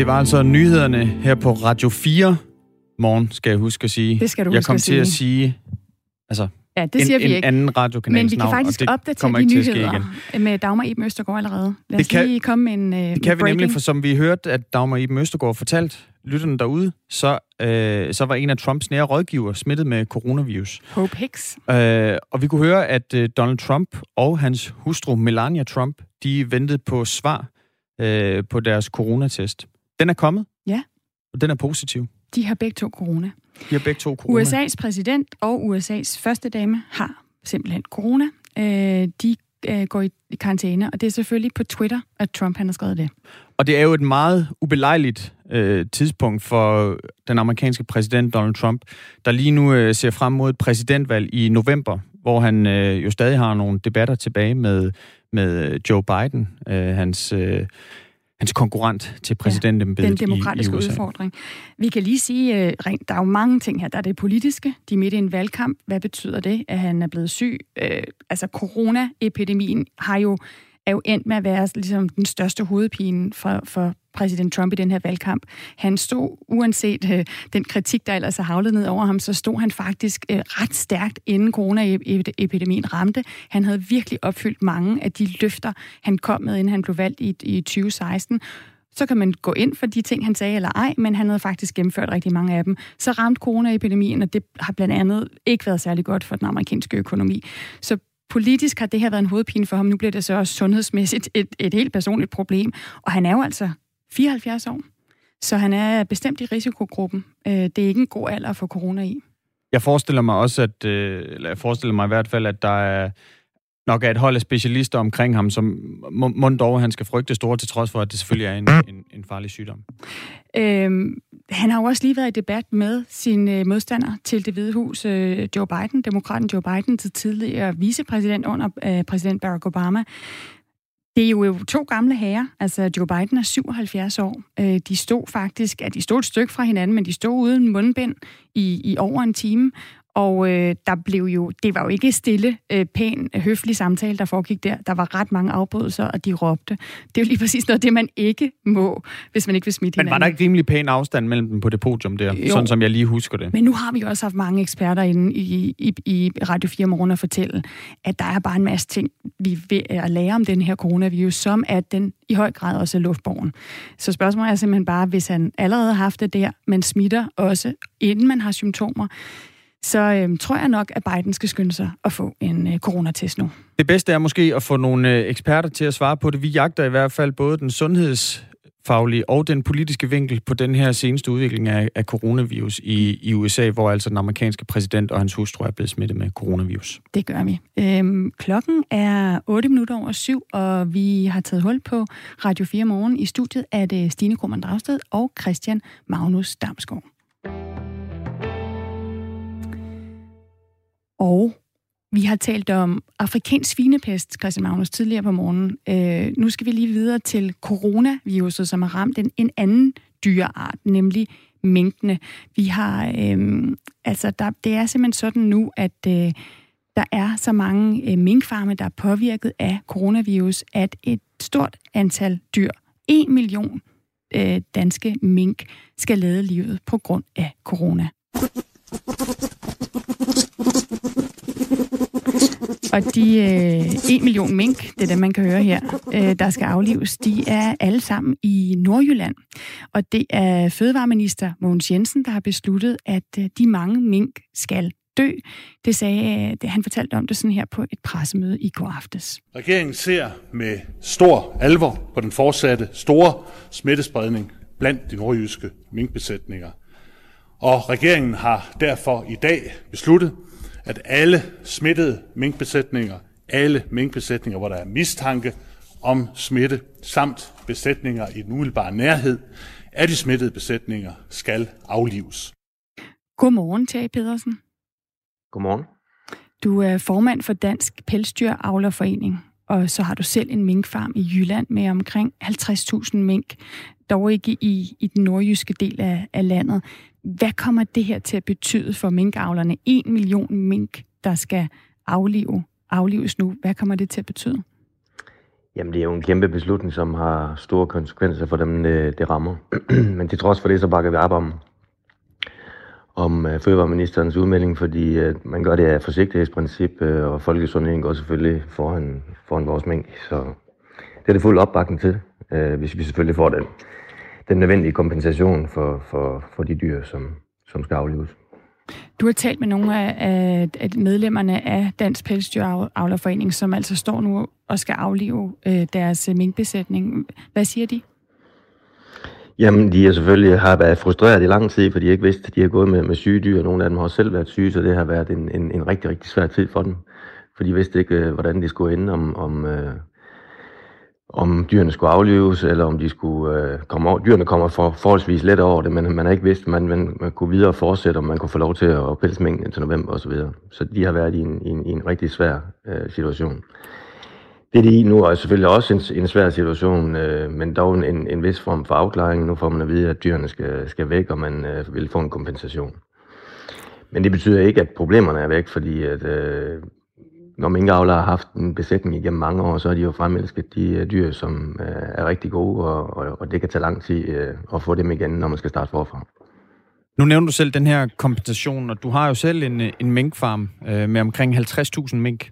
Det var altså nyhederne her på Radio 4 morgen, skal jeg huske at sige. Det skal du jeg huske kom at til at sige. altså, Ja, det en, siger vi en ikke. anden radiokanals Men vi kan navn, faktisk opdatere de nyheder med Dagmar Iben Østergaard allerede. Lad Det os kan- lige komme en uh, Det kan vi nemlig, for som vi hørte, at Dagmar Iben Østergaard fortalt lytterne derude, så, øh, så var en af Trumps nære rådgiver smittet med coronavirus. Hope Hicks. Øh, og vi kunne høre, at øh, Donald Trump og hans hustru Melania Trump, de ventede på svar øh, på deres coronatest. Den er kommet. Ja. Og den er positiv. De har begge to corona. De har begge to corona. USA's præsident og USA's første dame har simpelthen corona. Øh, de øh, går i karantæne, og det er selvfølgelig på Twitter, at Trump han har skrevet det. Og det er jo et meget ubelejligt øh, tidspunkt for den amerikanske præsident Donald Trump, der lige nu øh, ser frem mod et præsidentvalg i november, hvor han øh, jo stadig har nogle debatter tilbage med, med Joe Biden, øh, hans, øh, hans konkurrent til præsidentembedet Den demokratiske i, i USA. udfordring. Vi kan lige sige, øh, rent, der er jo mange ting her. Der er det politiske. De er midt i en valgkamp. Hvad betyder det, at han er blevet syg? Øh, altså, coronaepidemien har jo, er jo endt med at være ligesom den største hovedpine for, for præsident Trump i den her valgkamp. Han stod, uanset øh, den kritik, der ellers er havlet ned over ham, så stod han faktisk øh, ret stærkt, inden coronaepidemien ramte. Han havde virkelig opfyldt mange af de løfter, han kom med, inden han blev valgt i, i 2016 så kan man gå ind for de ting, han sagde eller ej, men han havde faktisk gennemført rigtig mange af dem. Så ramte coronaepidemien, og det har blandt andet ikke været særlig godt for den amerikanske økonomi. Så politisk har det her været en hovedpine for ham. Nu bliver det så også sundhedsmæssigt et, et helt personligt problem. Og han er jo altså 74 år, så han er bestemt i risikogruppen. Øh, Det er ikke en god alder for corona i. Jeg forestiller mig også, at, øh, eller jeg forestiller mig i hvert fald, at der er nok er et hold af specialister omkring ham, som må, må dog, han skal frygte store, til trods for, at det selvfølgelig er en, en, en farlig sygdom. Øhm, han har jo også lige været i debat med sin øh, modstander til det hvide hus, øh, Joe Biden, demokraten Joe Biden, til tidligere vicepræsident under øh, præsident Barack Obama. Det er jo to gamle herrer. Altså, Joe Biden er 77 år. Øh, de stod faktisk, ja, de stod et stykke fra hinanden, men de stod uden mundbind i, i over en time. Og øh, der blev jo, det var jo ikke stille, øh, pæn, høflig samtale, der foregik der. Der var ret mange afbrydelser, og de råbte. Det er jo lige præcis noget det, man ikke må, hvis man ikke vil smitte Men hinanden. var der ikke rimelig pæn afstand mellem dem på det podium der? Jo. Sådan som jeg lige husker det. Men nu har vi jo også haft mange eksperter inde i, i, i Radio 4 Morgen og fortælle, at der er bare en masse ting, vi er ved at lære om den her coronavirus, som at den i høj grad også er luftborgen. Så spørgsmålet er simpelthen bare, hvis han allerede har haft det der, men smitter også, inden man har symptomer, så øhm, tror jeg nok, at Biden skal skynde sig at få en øh, coronatest nu. Det bedste er måske at få nogle øh, eksperter til at svare på det. Vi jagter i hvert fald både den sundhedsfaglige og den politiske vinkel på den her seneste udvikling af, af coronavirus i, i USA, hvor altså den amerikanske præsident og hans hustru er blevet smittet med coronavirus. Det gør vi. Øhm, klokken er 8 minutter over syv, og vi har taget hul på Radio 4 Morgen. I studiet er det Stine Dragsted og Christian Magnus Damsgaard. Og vi har talt om afrikansk svinepest, Christian Magnus, tidligere på morgenen. Øh, nu skal vi lige videre til coronaviruset, som har ramt en, en anden dyreart, nemlig minkene. Vi har, øh, altså der, det er simpelthen sådan nu, at øh, der er så mange øh, minkfarme, der er påvirket af coronavirus, at et stort antal dyr, en million øh, danske mink, skal lade livet på grund af corona. Og de øh, 1 million mink, det er det, man kan høre her, øh, der skal aflives, de er alle sammen i Nordjylland. Og det er fødevareminister Mogens Jensen, der har besluttet, at øh, de mange mink skal dø. Det sagde, øh, det, han fortalte om det sådan her på et pressemøde i går aftes. Regeringen ser med stor alvor på den fortsatte store smittespredning blandt de nordjyske minkbesætninger. Og regeringen har derfor i dag besluttet, at alle smittede minkbesætninger, alle minkbesætninger, hvor der er mistanke om smitte, samt besætninger i den umiddelbare nærhed af de smittede besætninger, skal aflives. Godmorgen, Tage Pedersen. Godmorgen. Du er formand for Dansk Pelsdyravlerforening, og så har du selv en minkfarm i Jylland med omkring 50.000 mink, dog ikke i, i den nordjyske del af, af landet. Hvad kommer det her til at betyde for minkavlerne? En million mink, der skal aflive, aflives nu. Hvad kommer det til at betyde? Jamen, det er jo en kæmpe beslutning, som har store konsekvenser for dem, det, det rammer. Men til trods for det, så bakker vi op om, om øh, fødevareministerens udmelding, fordi uh, man gør det af forsigtighedsprincip, øh, og folkesundheden går selvfølgelig foran, foran vores mængde. Så det er det fuld opbakning til, uh, hvis vi selvfølgelig får den, den nødvendige kompensation for, for, for de dyr, som, som skal aflives. Du har talt med nogle af, af medlemmerne af Dansk Pelsdyravlerforening, som altså står nu og skal aflive øh, deres minkbesætning. Hvad siger de? Jamen, de er selvfølgelig har været frustreret i lang tid, fordi de ikke vidste, at de har gået med, med syge dyr. Nogle af dem har selv været syge, så det har været en, en, en rigtig, rigtig svær tid for dem. For de vidste ikke, øh, hvordan de skulle ende, om, om, øh, om dyrene skulle aflives, eller om de skulle øh, komme over. Dyrene kommer for, forholdsvis let over det, men man har ikke vidst, man, man, man kunne videre fortsætte, om man kunne få lov til at pelse mængden til november osv. Så, så de har været i en, i en, i en rigtig svær øh, situation. Det er de nu er selvfølgelig også en, en svær situation, øh, men dog en, en vis form for afklaring. Nu får man at vide, at dyrene skal, skal væk, og man øh, vil få en kompensation. Men det betyder ikke, at problemerne er væk, fordi at, øh, når minkavlere har haft en besætning igennem mange år, så har de jo fremelsket de øh, dyr, som øh, er rigtig gode, og, og, og det kan tage lang tid øh, at få dem igen, når man skal starte forfra. Nu nævner du selv den her kompensation, og du har jo selv en, øh, en minkfarm øh, med omkring 50.000 mink.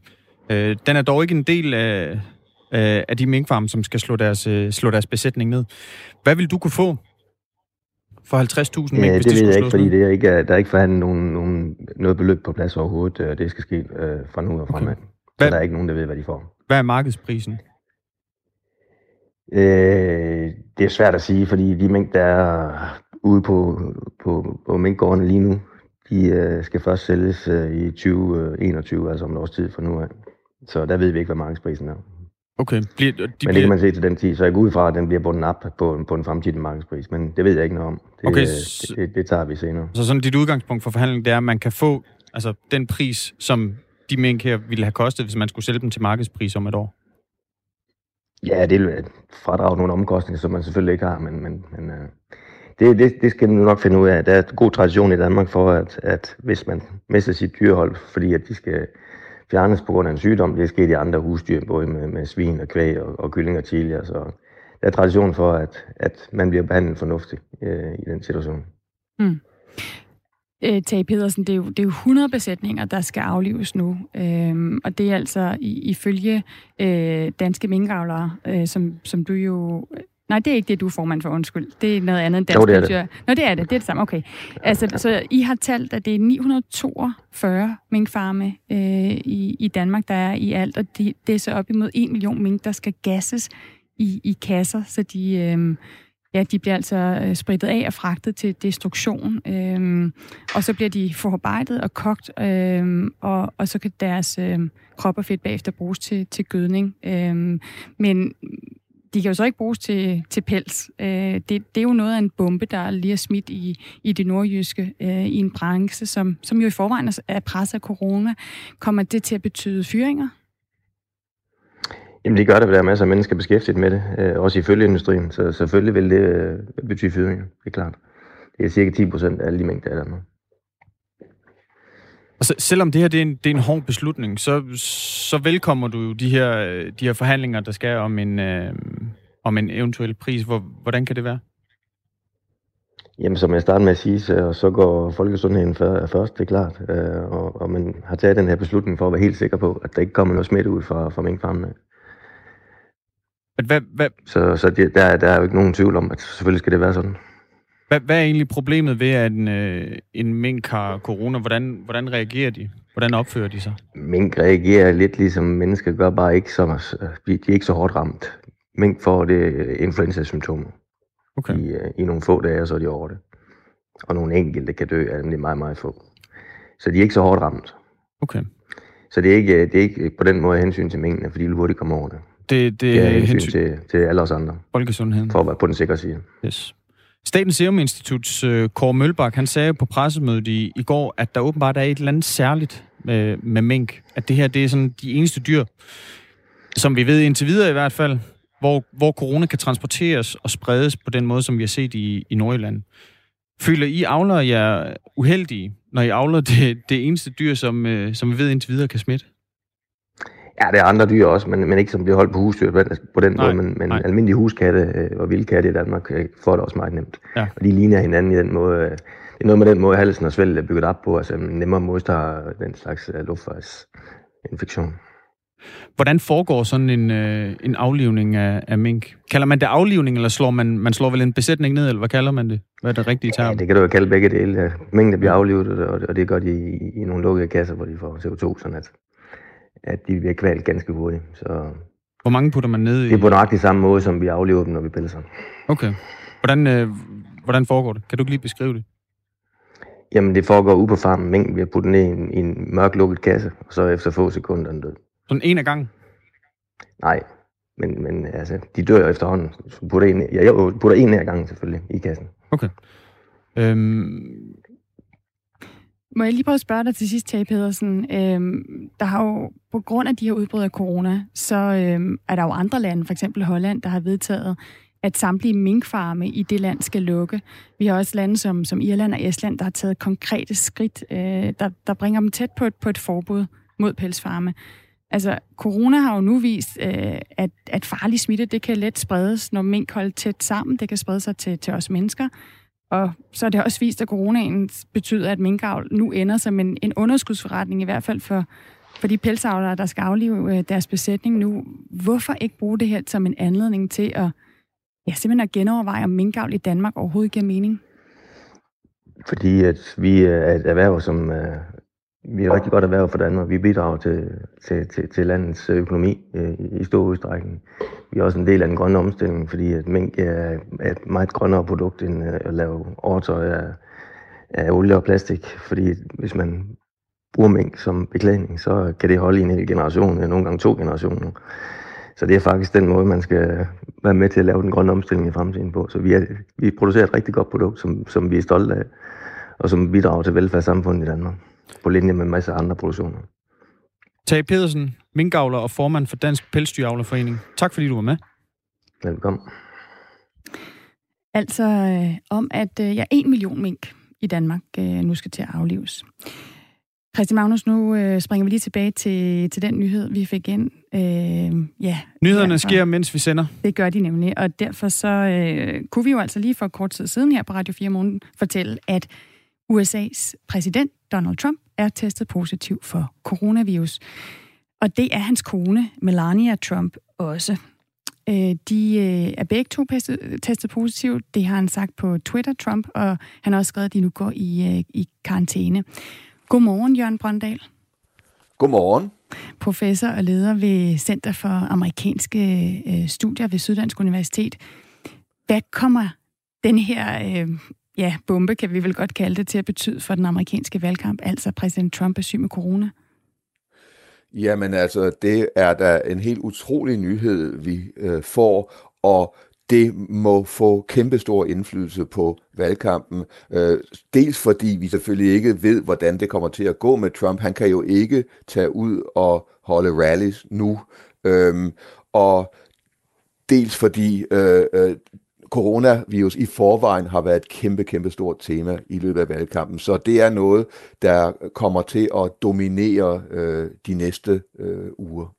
Øh, den er dog ikke en del af, øh, af de minkfarme, som skal slå deres, øh, slå deres besætning ned. Hvad vil du kunne få for 50.000 mink, ja, hvis det de ved jeg ikke, fordi det er ikke, der er ikke forhandlet nogen, nogen, noget beløb på plads overhovedet. Øh, det skal ske øh, fra nu og fremad. Okay. Hvad, så der er ikke nogen, der ved, hvad de får. Hvad er markedsprisen? Øh, det er svært at sige, fordi de mink, der er ude på, på, på minkgårdene lige nu, de øh, skal først sælges øh, i 2021, altså om et års tid fra nu af. Så der ved vi ikke, hvad markedsprisen er. Okay. Bliver, de men bliver... det kan man se til den tid, så jeg går ud fra, at den bliver bundet op på, på en fremtidig markedspris. Men det ved jeg ikke noget om. Det, okay, det, det, det tager vi senere. Så sådan dit udgangspunkt for forhandling, det er, at man kan få altså, den pris, som de mink her ville have kostet, hvis man skulle sælge dem til markedspris om et år? Ja, det vil fradrage nogle omkostninger, som man selvfølgelig ikke har, men, men, men uh, det, det, det skal man nok finde ud af. Der er god tradition i Danmark for, at, at hvis man mister sit dyrehold, fordi at de skal fjernes på grund af en sygdom. Det er sket i andre husdyr, både med, med svin og kvæg og, og kyllinger tidligere. Så altså. der er tradition for, at, at man bliver behandlet fornuftigt øh, i den situation. Mm. Øh, Tage Pedersen, det er, jo, det er jo 100 besætninger, der skal aflives nu. Øhm, og det er altså i, ifølge øh, danske minkavlere, øh, som, som du jo Nej, det er ikke det, du er formand for, undskyld. Det er noget andet end dansk jo, det er det. Nå, det er det. Det er det samme. Okay. Altså, så I har talt, at det er 942 minkfarme øh, i, i Danmark, der er i alt, og de, det er så op imod 1 million mink, der skal gasses i, i kasser, så de, øh, ja, de bliver altså øh, spritet af og fragtet til destruktion, øh, og så bliver de forarbejdet og kogt, øh, og, og så kan deres øh, krop og fedt bagefter bruges til, til gødning. Øh, men de kan jo så ikke bruges til, til pels. Øh, det, det er jo noget af en bombe, der lige er smidt i, i det nordjyske, øh, i en branche, som, som jo i forvejen er presset af corona. Kommer det til at betyde fyringer? Jamen det gør det, der er masser af mennesker beskæftiget med det, øh, også i følgeindustrien, så selvfølgelig vil det øh, betyde fyringer, det er klart. Det er cirka 10 procent af alle de mængder, der er der. Altså, selvom det her det er, en, det er en hård beslutning, så, så velkommer du jo de her, de her forhandlinger, der skal om en, øh, om en eventuel pris. Hvor, hvordan kan det være? Jamen, som jeg startede med at sige, så, så går folkesundheden først, det er klart. Øh, og, og man har taget den her beslutning for at være helt sikker på, at der ikke kommer noget smidt ud fra, fra minkfarmene. Hvad, hvad? Så, så det, der, der er jo ikke nogen tvivl om, at selvfølgelig skal det være sådan. Hvad, hvad er egentlig problemet ved, at en, øh, en mink har corona? Hvordan, hvordan reagerer de? Hvordan opfører de sig? Mink reagerer lidt ligesom mennesker gør, bare ikke så, de er ikke så hårdt ramt. Mink får det influenza-symptomer okay. i, øh, i nogle få dage, så er de over det. Og nogle enkelte kan dø af er meget, meget få. Så de er ikke så hårdt ramt. Okay. Så det er ikke, det er ikke på den måde hensyn til mængden, fordi de hurtigt kommer over det. Det, det, det er hensyn, hensyn til, til alle os andre. Folkesundheden. For at være på den sikre side. Yes. Statens Serum Instituts uh, Kåre Mølbak, han sagde på pressemødet i, i går, at der åbenbart er et eller andet særligt med, med mink. At det her, det er sådan de eneste dyr, som vi ved indtil videre i hvert fald, hvor, hvor corona kan transporteres og spredes på den måde, som vi har set i, i Nordjylland. Føler I avler jer uheldige, når I avler det, det eneste dyr, som, øh, som vi ved indtil videre kan smitte? Ja, det er andre dyr også, men, men ikke som bliver holdt på husdyr på den nej, måde, men, men almindelige huskatte øh, og vildkatte i Danmark øh, får det også meget nemt. Ja. Og de ligner hinanden i den måde. Øh, det er noget med den måde, halsen og svælget er bygget op på, altså nemmere modstår den slags luftvejsinfektion. Hvordan foregår sådan en, øh, en aflivning af, af mink? Kalder man det aflivning, eller slår man, man slår vel en besætning ned, eller hvad kalder man det? Hvad er det rigtige term? Ja, det kan du jo kalde begge dele. Mængden bliver aflivet, og, og det gør de i, i nogle lukkede kasser, hvor de får CO2, sådan at, at de bliver kvalt ganske hurtigt. Så Hvor mange putter man ned i? Det er på nøjagtig samme måde, som vi aflever dem, når vi pelser. Okay. Hvordan, øh, hvordan foregår det? Kan du ikke lige beskrive det? Jamen, det foregår ude på farmen. Mængden bliver puttet ned i en, i en mørk lukket kasse, og så efter få sekunder er den død. Sådan en af gangen? Nej, men, men altså, de dør jo efterhånden. Så putter en, ja, jeg putter en af gangen selvfølgelig i kassen. Okay. Øhm... Må jeg lige prøve at spørge dig til sidst, Tage Pedersen? Øhm, der har jo, på grund af de her udbrud af corona, så øhm, er der jo andre lande, for eksempel Holland, der har vedtaget, at samtlige minkfarme i det land skal lukke. Vi har også lande som, som Irland og Estland, der har taget konkrete skridt, øh, der, der bringer dem tæt på et, på et forbud mod pelsfarme. Altså, corona har jo nu vist, øh, at, at farlig smitte, det kan let spredes, når mink holder tæt sammen. Det kan sprede sig til, til os mennesker. Og så er det også vist, at coronaen betyder, at minkavl nu ender som en, en underskudsforretning, i hvert fald for, for de pelsavlere, der skal aflive øh, deres besætning nu. Hvorfor ikke bruge det her som en anledning til at, ja, simpelthen at genoverveje, om minkavl i Danmark overhovedet giver mening? Fordi at vi øh, er et erhverv, som øh, vi er rigtig godt erhverv for Danmark. Vi bidrager til, til, til, til landets økonomi øh, i stor udstrækning. Vi er også en del af den grønne omstilling, fordi at mink er, er et meget grønnere produkt end øh, at lave overtøj af, af olie og plastik. Fordi hvis man bruger mink som beklædning, så kan det holde i en hel generation, nogle gange to generationer. Så det er faktisk den måde, man skal være med til at lave den grønne omstilling i fremtiden på. Så vi, er, vi producerer et rigtig godt produkt, som, som vi er stolte af, og som bidrager til velfærdssamfundet i Danmark på linje med en masse andre produktioner. Tage Pedersen, minkavler og formand for Dansk Pelsdyravlerforening. Tak fordi du var med. Velkommen. Altså øh, om, at øh, ja, en million mink i Danmark øh, nu skal til at aflives. Christian Magnus, nu øh, springer vi lige tilbage til, til den nyhed, vi fik ind. Øh, ja, Nyhederne derfor, sker, mens vi sender. Det gør de nemlig, og derfor så øh, kunne vi jo altså lige for kort tid siden her på Radio 4 Morgen fortælle, at USA's præsident Donald Trump er testet positiv for coronavirus. Og det er hans kone, Melania Trump, også. Øh, de øh, er begge to testet positiv. Det har han sagt på Twitter, Trump, og han har også skrevet, at de nu går i, øh, i karantæne. Godmorgen, Jørgen Brøndal. Godmorgen. Professor og leder ved Center for Amerikanske Studier ved Syddansk Universitet. Hvad kommer den her ja, bombe kan vi vel godt kalde det, til at betyde for den amerikanske valgkamp, altså præsident Trump er syg med corona? Jamen altså, det er da en helt utrolig nyhed, vi øh, får, og det må få kæmpestor indflydelse på valgkampen. Øh, dels fordi vi selvfølgelig ikke ved, hvordan det kommer til at gå med Trump. Han kan jo ikke tage ud og holde rallies nu. Øh, og dels fordi øh, øh, coronavirus i forvejen har været et kæmpe, kæmpe stort tema i løbet af valgkampen. Så det er noget, der kommer til at dominere øh, de næste øh, uger.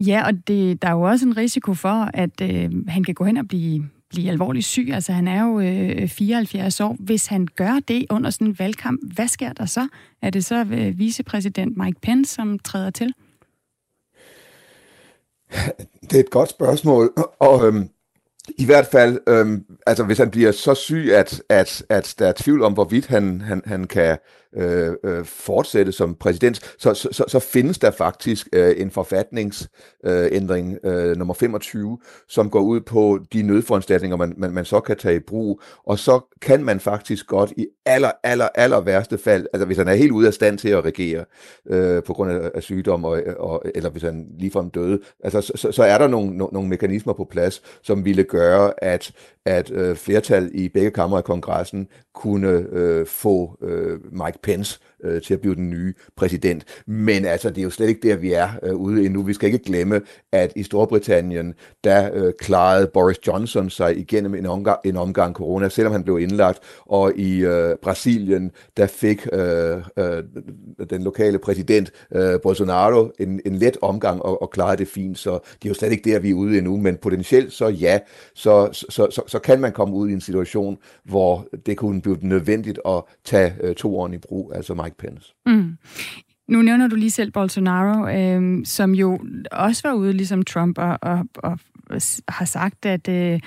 Ja, og det, der er jo også en risiko for, at øh, han kan gå hen og blive, blive alvorligt syg. Altså, han er jo øh, 74 år. Hvis han gør det under sådan en valgkamp, hvad sker der så? Er det så øh, vicepræsident Mike Pence, som træder til? Det er et godt spørgsmål, og øhm, i hvert fald, øhm, altså hvis han bliver så syg, at, at, at der er tvivl om, hvorvidt han, han, han kan øh, øh, fortsætte som præsident, så, så, så, så findes der faktisk øh, en forfatningsændring, øh, øh, nummer 25, som går ud på de nødforanstaltninger, man, man, man så kan tage i brug, og så kan man faktisk godt i aller, aller, aller værste fald, altså hvis han er helt ude af stand til at regere øh, på grund af, af sygdom, og, og, eller hvis han ligefrem døde, altså så, så er der nogle, nogle, nogle mekanismer på plads, som ville gøre gøre, at at øh, flertal i begge kammer af kongressen kunne øh, få øh, Mike Pence øh, til at blive den nye præsident. Men altså, det er jo slet ikke der, vi er øh, ude endnu. Vi skal ikke glemme, at i Storbritannien, der øh, klarede Boris Johnson sig igennem en omgang, en omgang corona, selvom han blev indlagt. Og i øh, Brasilien, der fik øh, øh, den lokale præsident øh, Bolsonaro en, en let omgang og, og klarede det fint. Så det er jo slet ikke der, vi er ude endnu. Men potentielt så ja, så, så, så, så kan man komme ud i en situation, hvor det kunne blive nødvendigt at tage øh, to år i brug, altså Mike Pence. Mm. Nu nævner du lige selv Bolsonaro, øh, som jo også var ude, ligesom Trump, og, og, og har sagt, at øh,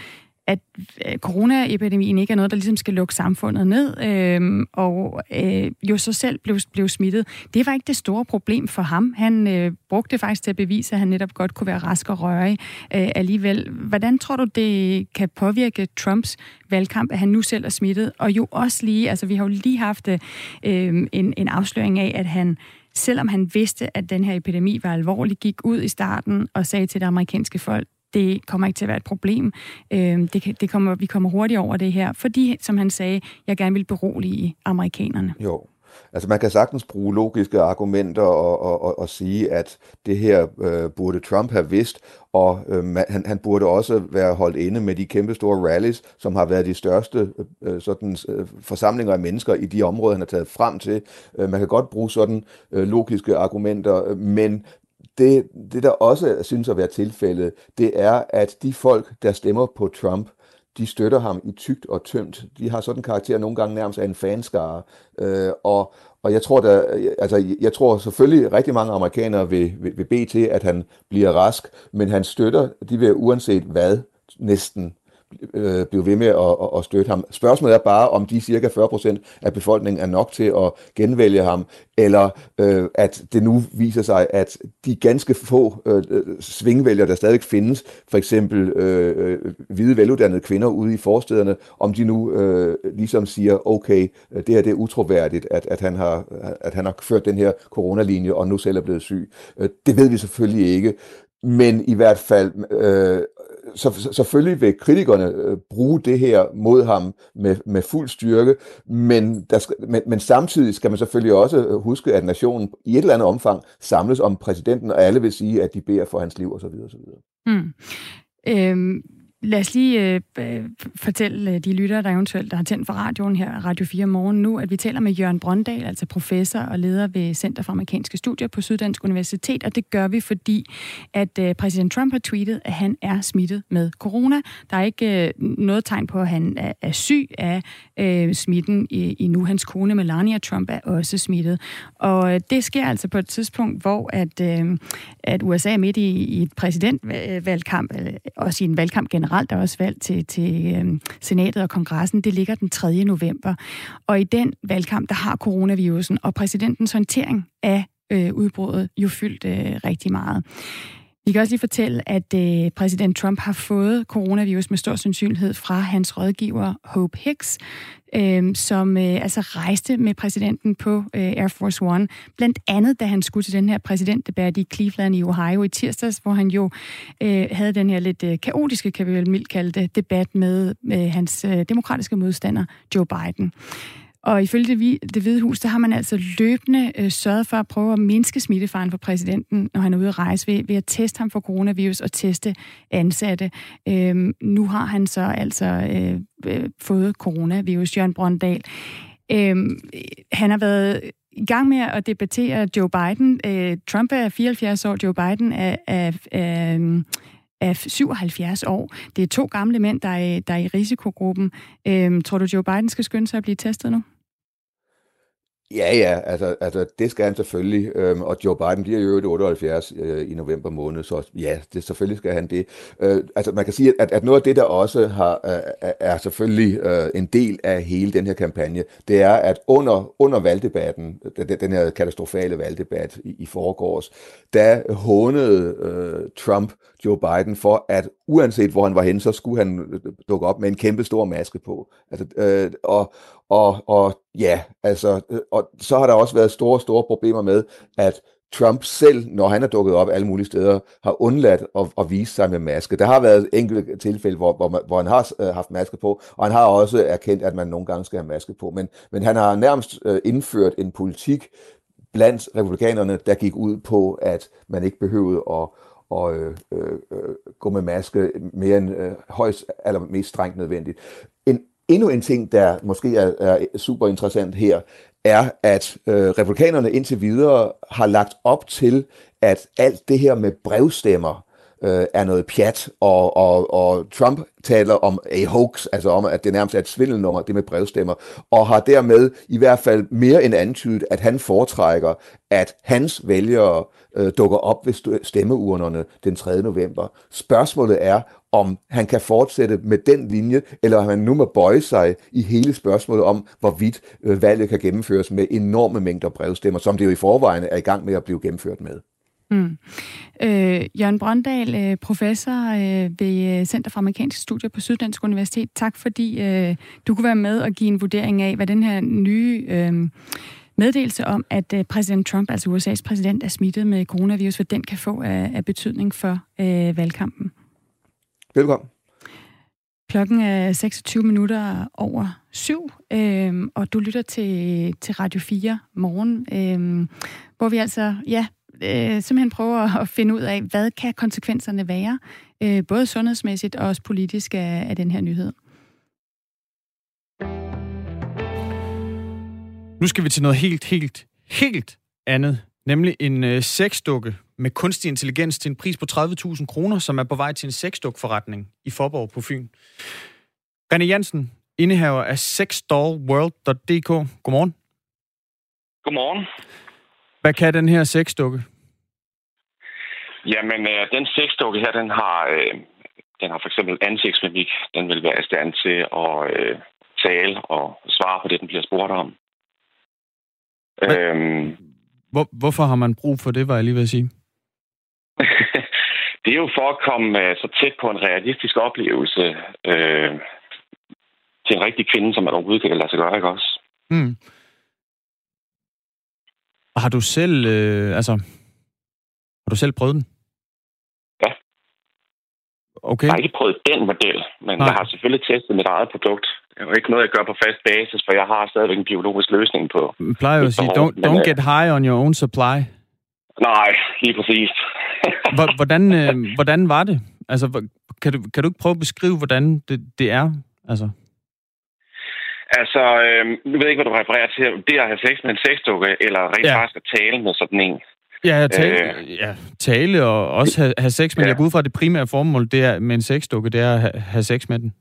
at øh, coronaepidemien ikke er noget, der ligesom skal lukke samfundet ned, øh, og øh, jo så selv blev, blev smittet. Det var ikke det store problem for ham. Han øh, brugte det faktisk til at bevise, at han netop godt kunne være rask og rørig øh, alligevel. Hvordan tror du, det kan påvirke Trumps valgkamp, at han nu selv er smittet? Og jo også lige, altså vi har jo lige haft øh, øhm, en, en afsløring af, at han selvom han vidste, at den her epidemi var alvorlig, gik ud i starten og sagde til det amerikanske folk, det kommer ikke til at være et problem. Øh, det, det kommer, vi kommer hurtigt over det her, fordi, som han sagde, jeg gerne vil berolige amerikanerne. Jo, Altså man kan sagtens bruge logiske argumenter og, og, og, og sige, at det her øh, burde Trump have vidst, og øh, han, han burde også være holdt inde med de kæmpe store rallies, som har været de største øh, øh, sådan, øh, forsamlinger af mennesker i de områder, han har taget frem til. Øh, man kan godt bruge sådan øh, logiske argumenter, øh, men det, det, der også synes at være tilfældet, det er, at de folk, der stemmer på Trump, de støtter ham i tygt og tyndt. De har sådan en karakter nogle gange nærmest af en fanskare. Øh, og, og jeg tror, der, altså, jeg tror selvfølgelig, rigtig mange amerikanere vil, vil, vil bede til, at han bliver rask, men han støtter, de vil uanset hvad, næsten øh, blive ved med at, at støtte ham. Spørgsmålet er bare, om de cirka 40% af befolkningen er nok til at genvælge ham, eller øh, at det nu viser sig, at de ganske få øh, svingvælgere, der stadig findes, for eksempel øh, hvide veluddannede kvinder ude i forstederne, om de nu øh, ligesom siger, okay, det her det er utroværdigt, at, at, han har, at han har ført den her coronalinje, og nu selv er blevet syg. Øh, det ved vi selvfølgelig ikke. Men i hvert fald, øh, så, så selvfølgelig vil kritikerne øh, bruge det her mod ham med, med fuld styrke, men, der skal, men, men samtidig skal man selvfølgelig også øh, huske, at nationen i et eller andet omfang samles om præsidenten, og alle vil sige, at de beder for hans liv osv. osv. Mm. Øhm, Lad os lige øh, fortælle øh, de lyttere, der eventuelt der har tændt for radioen her, Radio 4 morgen nu, at vi taler med Jørgen Brøndal, altså professor og leder ved Center for Amerikanske Studier på Syddansk Universitet, og det gør vi, fordi at øh, præsident Trump har tweetet, at han er smittet med corona. Der er ikke øh, noget tegn på, at han er, er syg af øh, smitten i, i nu. Hans kone Melania Trump er også smittet. Og øh, det sker altså på et tidspunkt, hvor at, øh, at USA er midt i, i et præsidentvalgkamp, øh, også i en valgkamp generelt, generelt er også valg til, til øh, senatet og kongressen. Det ligger den 3. november. Og i den valgkamp, der har coronavirusen og præsidentens håndtering af øh, udbruddet jo fyldt øh, rigtig meget. Vi kan også lige fortælle, at øh, præsident Trump har fået coronavirus med stor sandsynlighed fra hans rådgiver Hope Hicks, øh, som øh, altså rejste med præsidenten på øh, Air Force One, blandt andet da han skulle til den her præsidentdebat i Cleveland i Ohio i tirsdags, hvor han jo øh, havde den her lidt øh, kaotiske, kan vi vel mildt kalde det, debat med øh, hans øh, demokratiske modstander Joe Biden. Og ifølge det, det hvide hus, der har man altså løbende øh, sørget for at prøve at mindske smittefaren for præsidenten, når han er ude at rejse, ved, ved at teste ham for coronavirus og teste ansatte. Øhm, nu har han så altså øh, øh, fået coronavirus, Jørgen Brøndal. Øhm, han har været i gang med at debattere Joe Biden. Øh, Trump er 74 år, Joe Biden er, er, er, øhm, er 77 år. Det er to gamle mænd, der er, der er i risikogruppen. Øhm, tror du, Joe Biden skal skynde sig at blive testet nu? Ja, ja, altså, altså det skal han selvfølgelig, øhm, og Joe Biden bliver jo 78 øh, i november måned, så ja, det, selvfølgelig skal han det. Øh, altså man kan sige, at, at noget af det, der også har, øh, er selvfølgelig øh, en del af hele den her kampagne, det er, at under, under valgdebatten, den, den her katastrofale valgdebat i, i forgårs, der hånede øh, Trump Joe Biden for, at uanset hvor han var henne, så skulle han øh, dukke op med en kæmpe stor maske på. Altså, øh, og, og, og ja, altså, øh, og så har der også været store, store problemer med, at Trump selv, når han er dukket op alle mulige steder, har undladt at, at vise sig med maske. Der har været enkelte tilfælde, hvor, hvor, man, hvor han har øh, haft maske på, og han har også erkendt, at man nogle gange skal have maske på. Men, men han har nærmest øh, indført en politik blandt republikanerne, der gik ud på, at man ikke behøvede at og øh, øh, øh, gå med maske mere end øh, højst eller mest strengt nødvendigt. En, endnu en ting, der måske er, er super interessant her, er, at øh, republikanerne indtil videre har lagt op til, at alt det her med brevstemmer øh, er noget pjat, og, og, og Trump taler om a hoax, altså om, at det nærmest er et svindelnummer, det med brevstemmer, og har dermed i hvert fald mere end antydet, at han foretrækker, at hans vælgere øh, dukker op ved stemmeurnerne den 3. november. Spørgsmålet er, om han kan fortsætte med den linje, eller om han nu må bøje sig i hele spørgsmålet om, hvorvidt øh, valget kan gennemføres med enorme mængder brevstemmer, som det jo i forvejen er i gang med at blive gennemført med. Mm. Øh, Jørgen Brøndal, øh, professor øh, ved øh, Center for Amerikanske Studier på Syddansk Universitet. Tak fordi øh, du kunne være med og give en vurdering af, hvad den her nye øh, meddelelse om, at øh, præsident Trump, altså USA's præsident, er smittet med coronavirus, hvad den kan få af, af betydning for øh, valgkampen. Velkommen. Klokken er 26 minutter over syv, øh, og du lytter til, til Radio 4 morgen, øh, hvor vi altså ja, øh, simpelthen prøver at finde ud af, hvad kan konsekvenserne være, øh, både sundhedsmæssigt og også politisk af, af den her nyhed. Nu skal vi til noget helt, helt, helt andet, nemlig en øh, sexdukke med kunstig intelligens til en pris på 30.000 kroner, som er på vej til en sexdukforretning i Forborg på Fyn. René Jansen, indehaver af sexdollworld.dk. Godmorgen. Godmorgen. Hvad kan den her sexdukke? Jamen, øh, den sexdukke her, den har, øh, den har for eksempel ansigtsmimik. Den vil være i stand til at øh, tale og svare på det, den bliver spurgt om. Øhm, Hvor, hvorfor har man brug for det, var jeg lige ved at sige? det er jo for at komme øh, så tæt på en realistisk oplevelse øh, til en rigtig kvinde, som man overhovedet kan lade sig gøre, ikke også? Mm. Har du selv, øh, altså, har du selv prøvet den? Okay. Jeg har ikke prøvet den model, men Nej. jeg har selvfølgelig testet mit eget produkt. Det er jo ikke noget, jeg gør på fast basis, for jeg har stadigvæk en biologisk løsning på. Jeg plejer jo at sige, don't, don't get high on your own supply. Nej, lige præcis. hvordan, øh, hvordan var det? Altså, kan du, kan du ikke prøve at beskrive, hvordan det, det er? Altså. Altså, øh, nu ved jeg ikke, hvad du refererer til. Det at have sex med en sexdukke, eller rent ja. faktisk at tale med sådan en. Ja, tale, øh, ja, tale og også have, have sex, men ja. jeg går ud fra, at det primære formål det er, med en sexdukke, det er at have, have sex med den.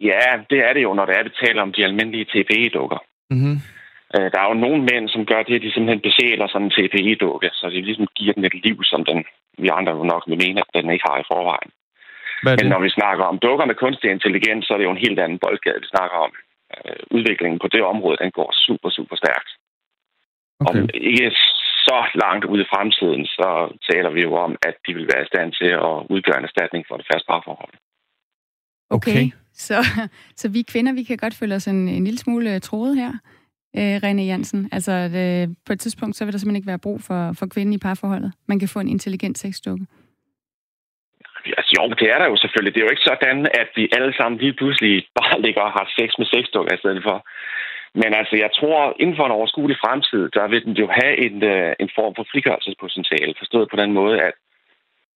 Ja, det er det jo, når det er, vi taler om de almindelige TPE-dukker. Mm-hmm. Øh, der er jo nogle mænd, som gør det, at de simpelthen besjæler sådan en TPE-dukke, så de ligesom giver den et liv, som den, vi andre jo nok vil mene, at den ikke har i forvejen. Men når vi snakker om dukker med kunstig intelligens, så er det jo en helt anden boldgade, vi snakker om. Øh, udviklingen på det område, den går super, super stærkt. Okay. Om ikke så langt ude i fremtiden, så taler vi jo om, at de vil være i stand til at udgøre en erstatning for det faste parforhold. Okay. okay. Så, så vi kvinder, vi kan godt føle os en, en lille smule øh, troet her, øh, René Jansen. Altså, øh, på et tidspunkt, så vil der simpelthen ikke være brug for, for kvinden i parforholdet. Man kan få en intelligent sexdukke. Altså, jo, det er der jo selvfølgelig. Det er jo ikke sådan, at vi alle sammen lige pludselig bare ligger og har sex med sexdukker i stedet for. Men altså, jeg tror, inden for en overskuelig fremtid, der vil den jo have en, øh, en form for frigørelsespotentiale, forstået på den måde, at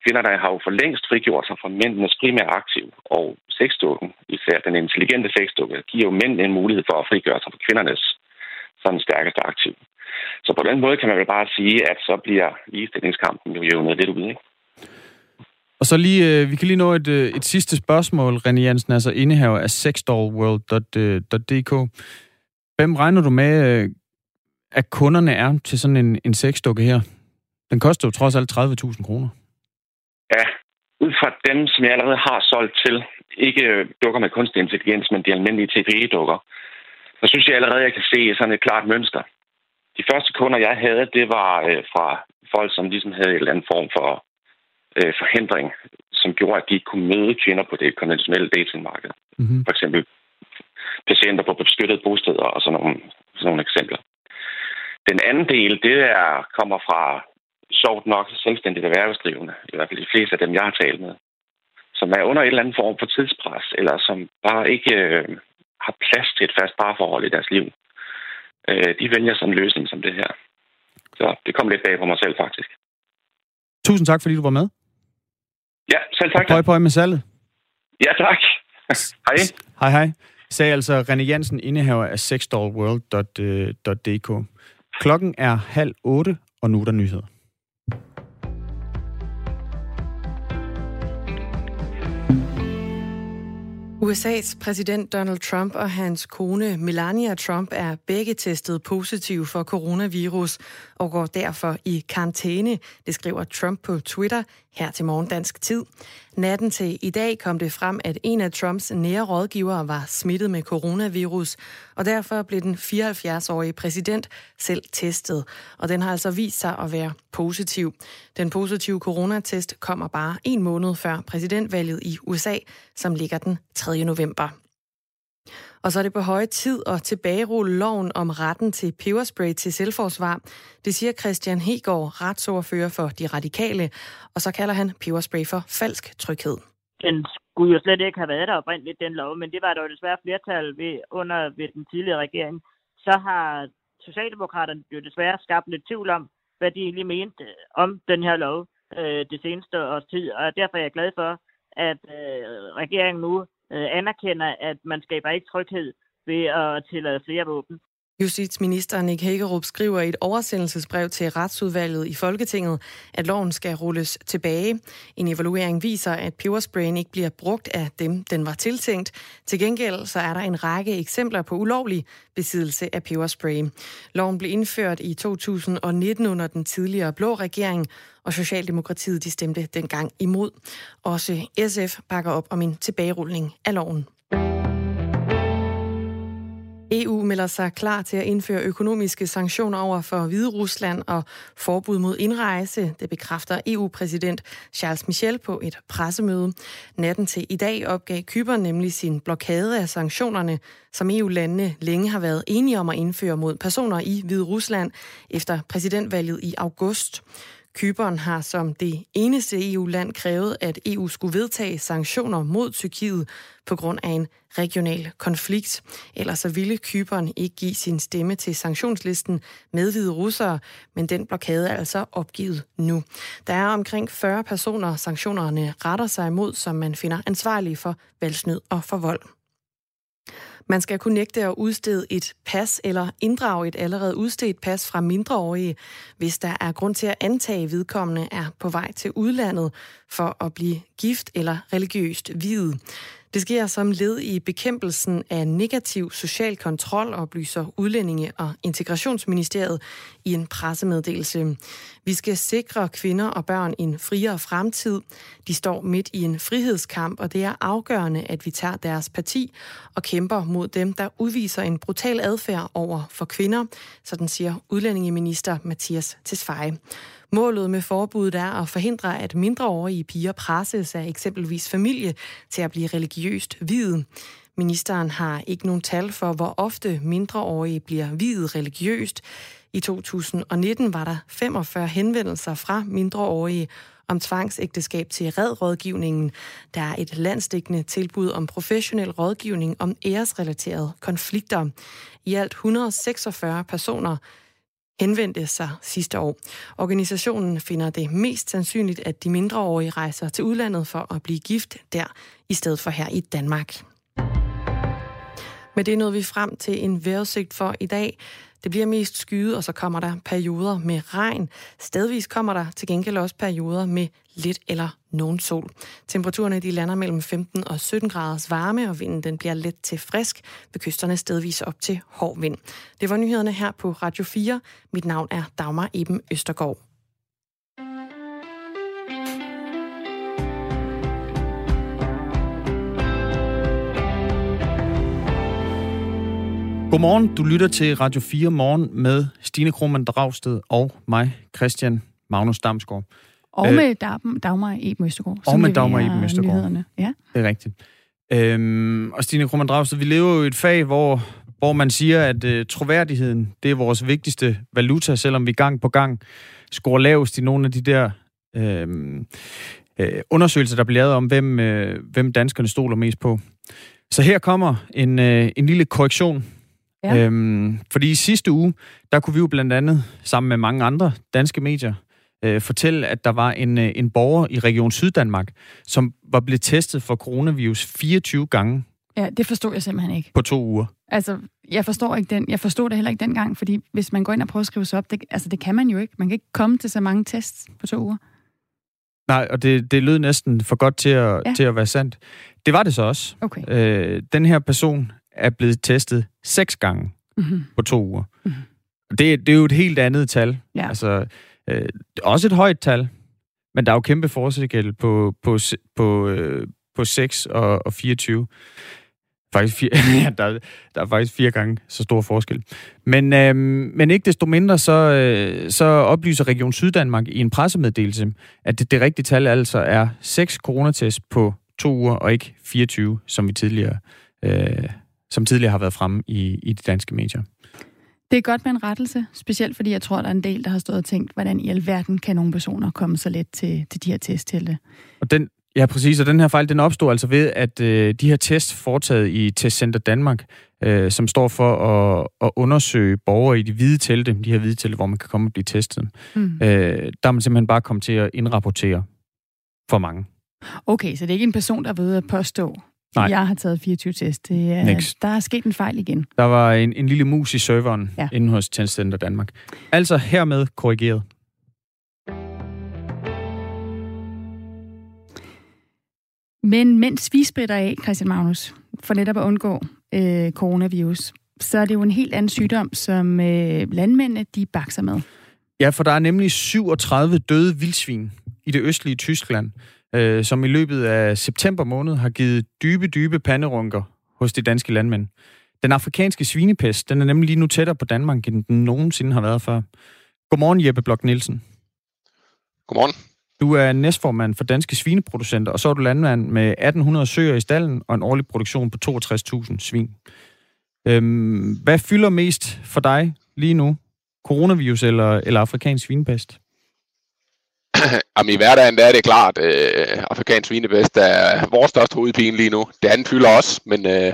kvinderne har jo for længst frigjort sig fra mændenes primære aktiv, og sexdukken, især den intelligente sexdukke, giver jo mænd en mulighed for at frigøre sig fra kvindernes sådan stærkeste aktiv. Så på den måde kan man vel bare sige, at så bliver ligestillingskampen jo jævnet lidt ud, ikke? Og så lige, øh, vi kan lige nå et, øh, et sidste spørgsmål, René Jensen, altså indehaver af sexdollworld.dk. Hvem regner du med, øh, at kunderne er til sådan en, en sexdukke her? Den koster jo trods alt 30.000 kroner. Ja, ud fra dem, som jeg allerede har solgt til, ikke dukker med kunstig intelligens, men de almindelige TPE-dukker, så synes jeg allerede, at jeg kan se sådan et klart mønster. De første kunder, jeg havde, det var øh, fra folk, som ligesom havde en eller anden form for øh, forhindring, som gjorde, at de ikke kunne møde kvinder på det konventionelle datingmarked. Mm-hmm. For eksempel patienter på beskyttede bosteder og sådan nogle, sådan nogle eksempler. Den anden del, det er, kommer fra sjovt nok selvstændigt erhvervsdrivende, i hvert fald de fleste af dem, jeg har talt med, som er under en eller anden form for tidspres, eller som bare ikke øh, har plads til et fast parforhold i deres liv. Øh, de vælger sådan en løsning som det her. Så det kom lidt bag på mig selv, faktisk. Tusind tak, fordi du var med. Ja, selv tak. Pøj, pøj med salget. Ja, tak. Hej. Hej, hej. Sagde altså René Jansen, indehaver af sexdollworld.dk. Klokken er halv otte, og nu er der nyheder. USA's præsident Donald Trump og hans kone Melania Trump er begge testet positiv for coronavirus og går derfor i karantæne, det skriver Trump på Twitter her til morgen dansk tid. Natten til i dag kom det frem, at en af Trumps nære rådgivere var smittet med coronavirus, og derfor blev den 74-årige præsident selv testet, og den har altså vist sig at være positiv. Den positive coronatest kommer bare en måned før præsidentvalget i USA, som ligger den 3. november. Og så er det på høje tid at tilbagerulle loven om retten til peberspray til selvforsvar. Det siger Christian Hegård, retsordfører for De Radikale, og så kalder han peberspray for falsk tryghed. Den skulle jo slet ikke have været der oprindeligt, den lov, men det var der jo desværre flertal ved, under ved den tidligere regering. Så har Socialdemokraterne jo desværre skabt lidt tvivl om, hvad de egentlig mente øh, om den her lov øh, det seneste års tid, og derfor er jeg glad for, at øh, regeringen nu øh, anerkender, at man skaber ikke tryghed ved at tillade flere våben. Justitsminister Nick Hækkerup skriver i et oversendelsesbrev til retsudvalget i Folketinget, at loven skal rulles tilbage. En evaluering viser, at pebersprayen ikke bliver brugt af dem, den var tiltænkt. Til gengæld så er der en række eksempler på ulovlig besiddelse af peberspray. Loven blev indført i 2019 under den tidligere blå regering, og Socialdemokratiet de stemte dengang imod. Også SF bakker op om en tilbagerulning af loven. EU melder sig klar til at indføre økonomiske sanktioner over for Hvide Rusland og forbud mod indrejse. Det bekræfter EU-præsident Charles Michel på et pressemøde. Natten til i dag opgav Kypern nemlig sin blokade af sanktionerne, som EU-landene længe har været enige om at indføre mod personer i Hvide Rusland efter præsidentvalget i august. Kypern har som det eneste EU-land krævet, at EU skulle vedtage sanktioner mod Tyrkiet på grund af en regional konflikt. Ellers så ville Kypern ikke give sin stemme til sanktionslisten med hvide russere, men den blokade er altså opgivet nu. Der er omkring 40 personer, sanktionerne retter sig imod, som man finder ansvarlige for valgsnyd og for vold. Man skal kunne nægte at udstede et pas eller inddrage et allerede udstedt pas fra mindreårige, hvis der er grund til at antage, at vedkommende er på vej til udlandet for at blive gift eller religiøst videt. Det sker som led i bekæmpelsen af negativ social kontrol, oplyser Udlændinge- og Integrationsministeriet i en pressemeddelelse. Vi skal sikre kvinder og børn en friere fremtid. De står midt i en frihedskamp, og det er afgørende, at vi tager deres parti og kæmper mod dem, der udviser en brutal adfærd over for kvinder, sådan siger udlændingeminister Mathias Tesfaye. Målet med forbuddet er at forhindre, at mindreårige piger presses af eksempelvis familie til at blive religiøst hvide. Ministeren har ikke nogen tal for, hvor ofte mindreårige bliver videt religiøst. I 2019 var der 45 henvendelser fra mindreårige om tvangsægteskab til redrådgivningen. Der er et landsdækkende tilbud om professionel rådgivning om æresrelaterede konflikter. I alt 146 personer henvendte sig sidste år. Organisationen finder det mest sandsynligt, at de mindreårige rejser til udlandet for at blive gift der, i stedet for her i Danmark. Med det nåede vi frem til en vejrudsigt for i dag. Det bliver mest skyet, og så kommer der perioder med regn. Stedvis kommer der til gengæld også perioder med lidt eller nogen sol. Temperaturerne de lander mellem 15 og 17 graders varme, og vinden den bliver let til frisk, ved kysterne stedvis op til hård vind. Det var nyhederne her på Radio 4. Mit navn er Dagmar Eben Østergaard. Godmorgen, du lytter til Radio 4 Morgen med Stine Krohmann Dragsted og mig, Christian Magnus Damsgaard. Og øh, med Dagmar Eben Østergaard. Og med Dagmar Eben Østergaard. Ja. Det er rigtigt. Øhm, og Stine Krohmann Dragsted, vi lever jo i et fag, hvor hvor man siger, at øh, troværdigheden, det er vores vigtigste valuta, selvom vi gang på gang scorer lavest i nogle af de der øh, øh, undersøgelser, der bliver lavet om, hvem, øh, hvem danskerne stoler mest på. Så her kommer en, øh, en lille korrektion. Ja. Øhm, fordi i sidste uge, der kunne vi jo blandt andet, sammen med mange andre danske medier, øh, fortælle, at der var en, øh, en borger i Region Syddanmark, som var blevet testet for coronavirus 24 gange. Ja, det forstod jeg simpelthen ikke. På to uger. Altså, jeg forstår ikke den. Jeg forstod det heller ikke dengang, fordi hvis man går ind og prøver at skrive sig op, det, altså det kan man jo ikke. Man kan ikke komme til så mange tests på to uger. Nej, og det, det lød næsten for godt til at, ja. til at være sandt. Det var det så også. Okay. Øh, den her person er blevet testet seks gange mm-hmm. på to uger. Mm-hmm. Det, det er jo et helt andet tal. Ja. Altså, øh, også et højt tal, men der er jo kæmpe forskel på, på, på, øh, på 6 og, og 24. Faktisk fire, ja, der, der er faktisk fire gange så stor forskel. Men, øh, men ikke desto mindre, så, øh, så oplyser Region Syddanmark i en pressemeddelelse, at det, det rigtige tal altså er 6 coronatest på to uger, og ikke 24, som vi tidligere, øh, som tidligere har været fremme i, i de danske medier. Det er godt med en rettelse, specielt fordi jeg tror, der er en del, der har stået og tænkt, hvordan i alverden kan nogle personer komme så let til, til de her testtelte. Og den, Ja, præcis. Og den her fejl, den opstod altså ved, at øh, de her tests foretaget i Testcenter Danmark, øh, som står for at, at undersøge borgere i de hvide telte, de her hvide telte, hvor man kan komme og blive testet, mm. øh, der er man simpelthen bare kommet til at indrapportere for mange. Okay, så det er ikke en person, der ved at påstå, Nej. Jeg har taget 24 test. Det er, der er sket en fejl igen. Der var en, en lille mus i serveren ja. inde hos Testcenter Danmark. Altså hermed korrigeret. Men mens vi spritter af, Christian Magnus, for netop at undgå øh, coronavirus, så er det jo en helt anden sygdom, som øh, landmændene de bakser med. Ja, for der er nemlig 37 døde vildsvin i det østlige Tyskland, øh, som i løbet af september måned har givet dybe, dybe panderunker hos de danske landmænd. Den afrikanske svinepest, den er nemlig lige nu tættere på Danmark, end den nogensinde har været før. Godmorgen, Jeppe Blok Nielsen. Godmorgen. Du er næstformand for Danske Svineproducenter, og så er du landmand med 1800 søer i stallen og en årlig produktion på 62.000 svin. Øhm, hvad fylder mest for dig lige nu? Coronavirus eller, eller afrikansk svinepest? Jamen i hverdagen der er det klart, øh, afrikansk svinepest er vores største hovedpine lige nu. Det andet fylder også, men øh,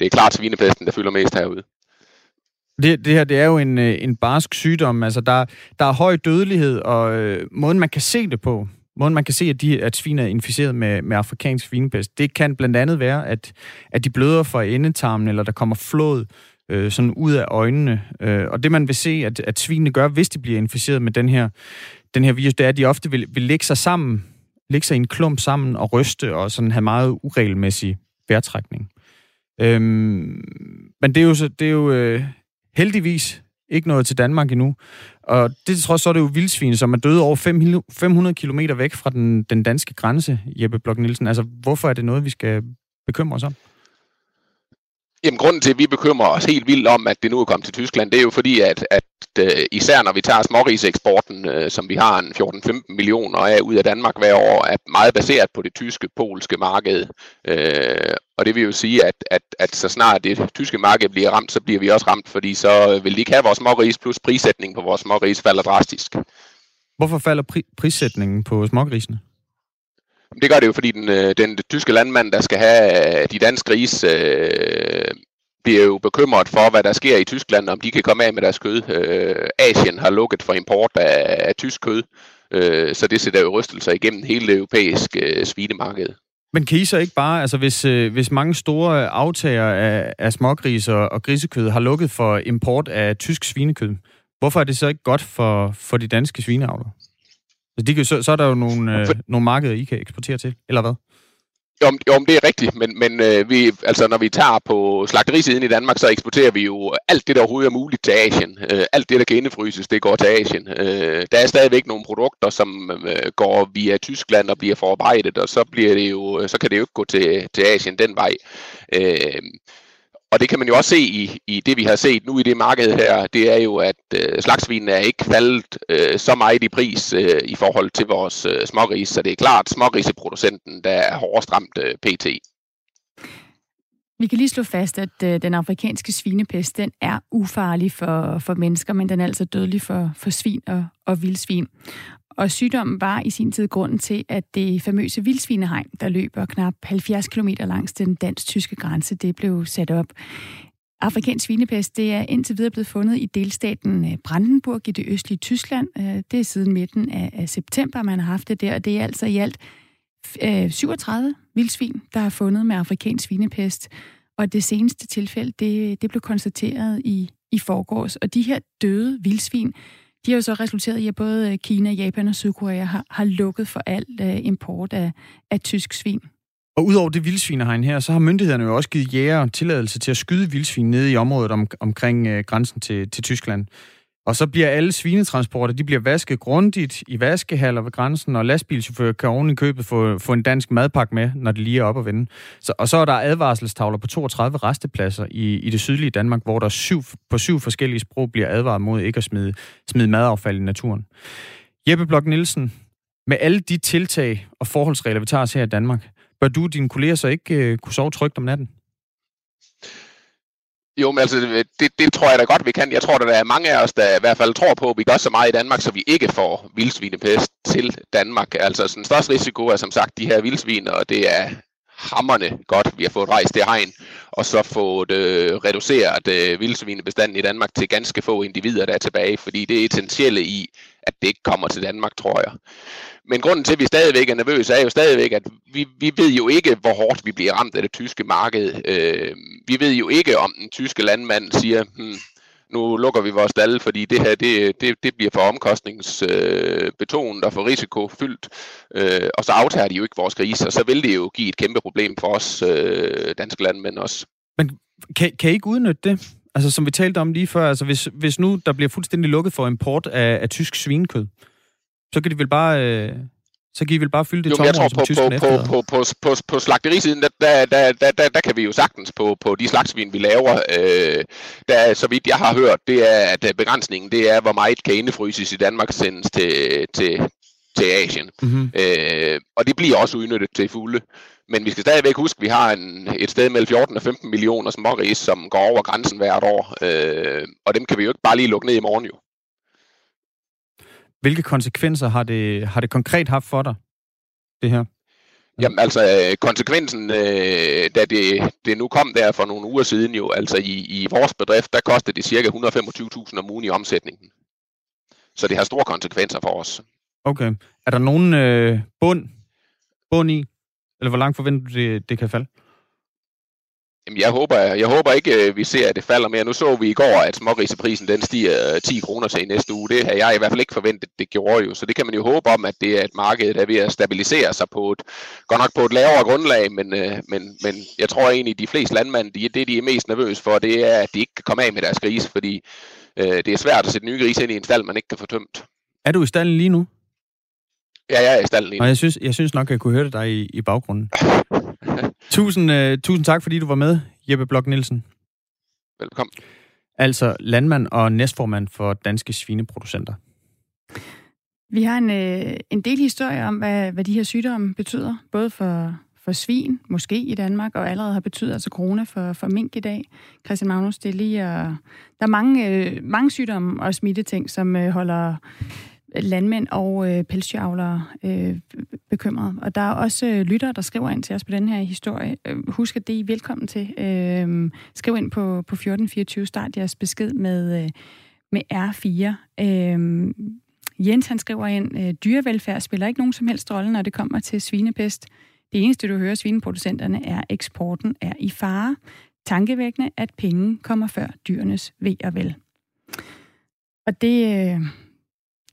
det er klart svinepesten, der fylder mest herude. Det, det her det er jo en, øh, en barsk sygdom. Altså, der, der er høj dødelighed, og øh, måden, man kan se det på, måden, man kan se, at, de, at svin er inficeret med, med afrikansk svinepest, det kan blandt andet være, at, at de bløder fra endetarmen, eller der kommer flod øh, sådan ud af øjnene. Øh, og det, man vil se, at, at svinene gør, hvis de bliver inficeret med den her, den her virus, det er, at de ofte vil, vil lægge sig sammen, lægge sig i en klump sammen og ryste, og sådan have meget uregelmæssig vejrtrækning. Øhm, men det er jo, så, det er jo øh, heldigvis ikke nået til Danmark endnu. Og det trods så er det jo vildsvin, som er døde over 500 km væk fra den, den danske grænse, Jeppe Blok Nielsen. Altså, hvorfor er det noget, vi skal bekymre os om? Jamen, grunden til, at vi bekymrer os helt vildt om, at det nu er kommet til Tyskland, det er jo fordi, at, at uh, især når vi tager småriseksporten, uh, som vi har en 14-15 millioner af ud af Danmark hver år, er meget baseret på det tyske, polske marked. Uh, og det vil jo sige, at, at, at så snart det tyske marked bliver ramt, så bliver vi også ramt, fordi så vil de ikke have vores småris, plus prissætningen på vores småris falder drastisk. Hvorfor falder pri- prissætningen på smågrisene? Det gør det jo, fordi den, den, den tyske landmand, der skal have øh, de danske gris, øh, bliver jo bekymret for, hvad der sker i Tyskland, om de kan komme af med deres kød. Øh, Asien har lukket for import af, af tysk kød, øh, så det sætter jo rystelser igennem hele det europæiske øh, svinemarked. Men kan I så ikke bare, altså hvis, øh, hvis mange store aftager af, af smågris og, og grisekød har lukket for import af tysk svinekød, hvorfor er det så ikke godt for, for de danske svineavlere? Altså, de kan, så, så er der jo nogle, øh, nogle markeder, I kan eksportere til, eller hvad? Jo, jo det er rigtigt, men, men øh, vi, altså, når vi tager på slagterisiden i Danmark, så eksporterer vi jo alt det, der overhovedet er muligt til Asien. Øh, alt det, der kan indefryses, det går til Asien. Øh, der er stadigvæk nogle produkter, som øh, går via Tyskland og bliver forarbejdet, og så, bliver det jo, så kan det jo ikke gå til, til Asien den vej. Øh, og det kan man jo også se i, i det, vi har set nu i det marked her, det er jo, at øh, slagsvinene er ikke faldet øh, så meget i pris øh, i forhold til vores øh, smågris, så det er klart smågriseproducenten, der er hårdest ramt øh, pt. Vi kan lige slå fast, at øh, den afrikanske svinepest, den er ufarlig for, for mennesker, men den er altså dødelig for, for svin og, og vildsvin. Og sygdommen var i sin tid grunden til, at det famøse vildsvinehegn, der løber knap 70 km langs den dansk-tyske grænse, det blev sat op. Afrikansk svinepest, det er indtil videre blevet fundet i delstaten øh, Brandenburg i det østlige Tyskland. Øh, det er siden midten af september, man har haft det der, og det er altså i alt øh, 37 vildsvin, der er fundet med afrikansk svinepest. Og det seneste tilfælde, det, det blev konstateret i, i forgårs. Og de her døde vildsvin, de har jo så resulteret i, at både øh, Kina, Japan og Sydkorea har, har lukket for al uh, øh, import af, af tysk svin. Og udover det vildsvinehegn her, så har myndighederne jo også givet jæger tilladelse til at skyde vildsvin nede i området om, omkring øh, grænsen til, til Tyskland. Og så bliver alle svinetransporter, de bliver vasket grundigt i vaskehaller ved grænsen, og lastbilchauffører kan oven i købet få, få en dansk madpakke med, når det lige er op at vende. Så, og så er der advarselstavler på 32 restepladser i, i det sydlige Danmark, hvor der syv, på syv forskellige sprog bliver advaret mod ikke at smide, smide madaffald i naturen. Jeppe Blok Nielsen, med alle de tiltag og forholdsregler, vi tager os her i Danmark, bør du og dine kolleger så ikke øh, kunne sove trygt om natten? Jo, men altså, øh, det, det tror jeg da godt, vi kan. Jeg tror, der er mange af os, der i hvert fald tror på, at vi gør så meget i Danmark, så vi ikke får vildsvinepest til Danmark. Altså, den største risiko er som sagt de her vildsvin, og det er hammerne godt, vi har fået rejst det hegn, og så fået øh, reduceret øh, vildsvinebestanden i Danmark til ganske få individer, der er tilbage, fordi det er essentielle i, at det ikke kommer til Danmark, tror jeg. Men grunden til, at vi stadigvæk er nervøse, er jo stadigvæk, at vi, vi ved jo ikke, hvor hårdt vi bliver ramt af det tyske marked. Øh, vi ved jo ikke, om den tyske landmand siger, hmm, nu lukker vi vores stalle, fordi det her det, det, det bliver for omkostningsbetonet øh, og for risikofyldt, øh, og så aftager de jo ikke vores grise, og så vil det jo give et kæmpe problem for os øh, danske landmænd også. Men kan, kan I ikke udnytte det? Altså som vi talte om lige før, altså hvis, hvis nu der bliver fuldstændig lukket for import af, af tysk svinekød, så kan de vel bare... Øh, så kan I vel bare fylde det tomrum, som på, på, på, på, på, på slagterisiden, der, der, der, der, der, der kan vi jo sagtens på, på de slagsvin, vi laver, øh, der, så vidt jeg har hørt, det er, at begrænsningen, det er, hvor meget kan indefryses i Danmark sendes til, til, til Asien. Mm-hmm. Øh, og det bliver også udnyttet til fulde. Men vi skal stadigvæk huske, at vi har en, et sted mellem 14 og 15 millioner småris, som går over grænsen hvert år. Øh, og dem kan vi jo ikke bare lige lukke ned i morgen jo. Hvilke konsekvenser har det, har det konkret haft for dig, det her? Jamen altså, øh, konsekvensen, øh, da det, det nu kom der for nogle uger siden jo, altså i, i vores bedrift, der kostede det cirka 125.000 om ugen i omsætningen. Så det har store konsekvenser for os. Okay. Er der nogen øh, bund, bund i, eller hvor langt forventer du, det, det kan falde? Jamen, jeg håber, jeg håber ikke, øh, vi ser, at det falder mere. Nu så vi i går, at smågriseprisen den stiger 10 øh, kroner til i næste uge. Det har jeg i hvert fald ikke forventet, det gjorde jo. Så det kan man jo håbe om, at det er et marked, der er ved at stabilisere sig på et, godt nok på et lavere grundlag, men, øh, men, men jeg tror egentlig, at de fleste landmænd, de, det de er mest nervøse for, det er, at de ikke kan komme af med deres grise, fordi øh, det er svært at sætte nye grise ind i en stald, man ikke kan få tømt. Er du i stallen lige nu? Ja, jeg er i stallen lige nu. Og jeg synes, jeg synes nok, at jeg kunne høre dig i, i baggrunden. tusind, uh, tusind tak, fordi du var med, Jeppe Blok Nielsen. Velkommen. Altså landmand og næstformand for Danske Svineproducenter. Vi har en, øh, en del historie om, hvad, hvad de her sygdomme betyder, både for, for svin, måske i Danmark, og allerede har betydet altså corona for, for mink i dag. Christian Magnus, det er lige, og der er mange, øh, mange sygdomme og smitteting, som øh, holder landmænd og øh, pelsdyravlere øh, bekymrede. Og der er også øh, lyttere, der skriver ind til os på den her historie. Øh, husk, at det er I velkommen til. Øh, skriv ind på, på 1424, start jeres besked med, øh, med R4. Øh, Jens han skriver ind, øh, dyrevelfærd spiller ikke nogen som helst rolle, når det kommer til svinepest. Det eneste, du hører svineproducenterne, er, at eksporten er i fare. Tankevækkende, at penge kommer før dyrenes ved og vel. Og det, øh,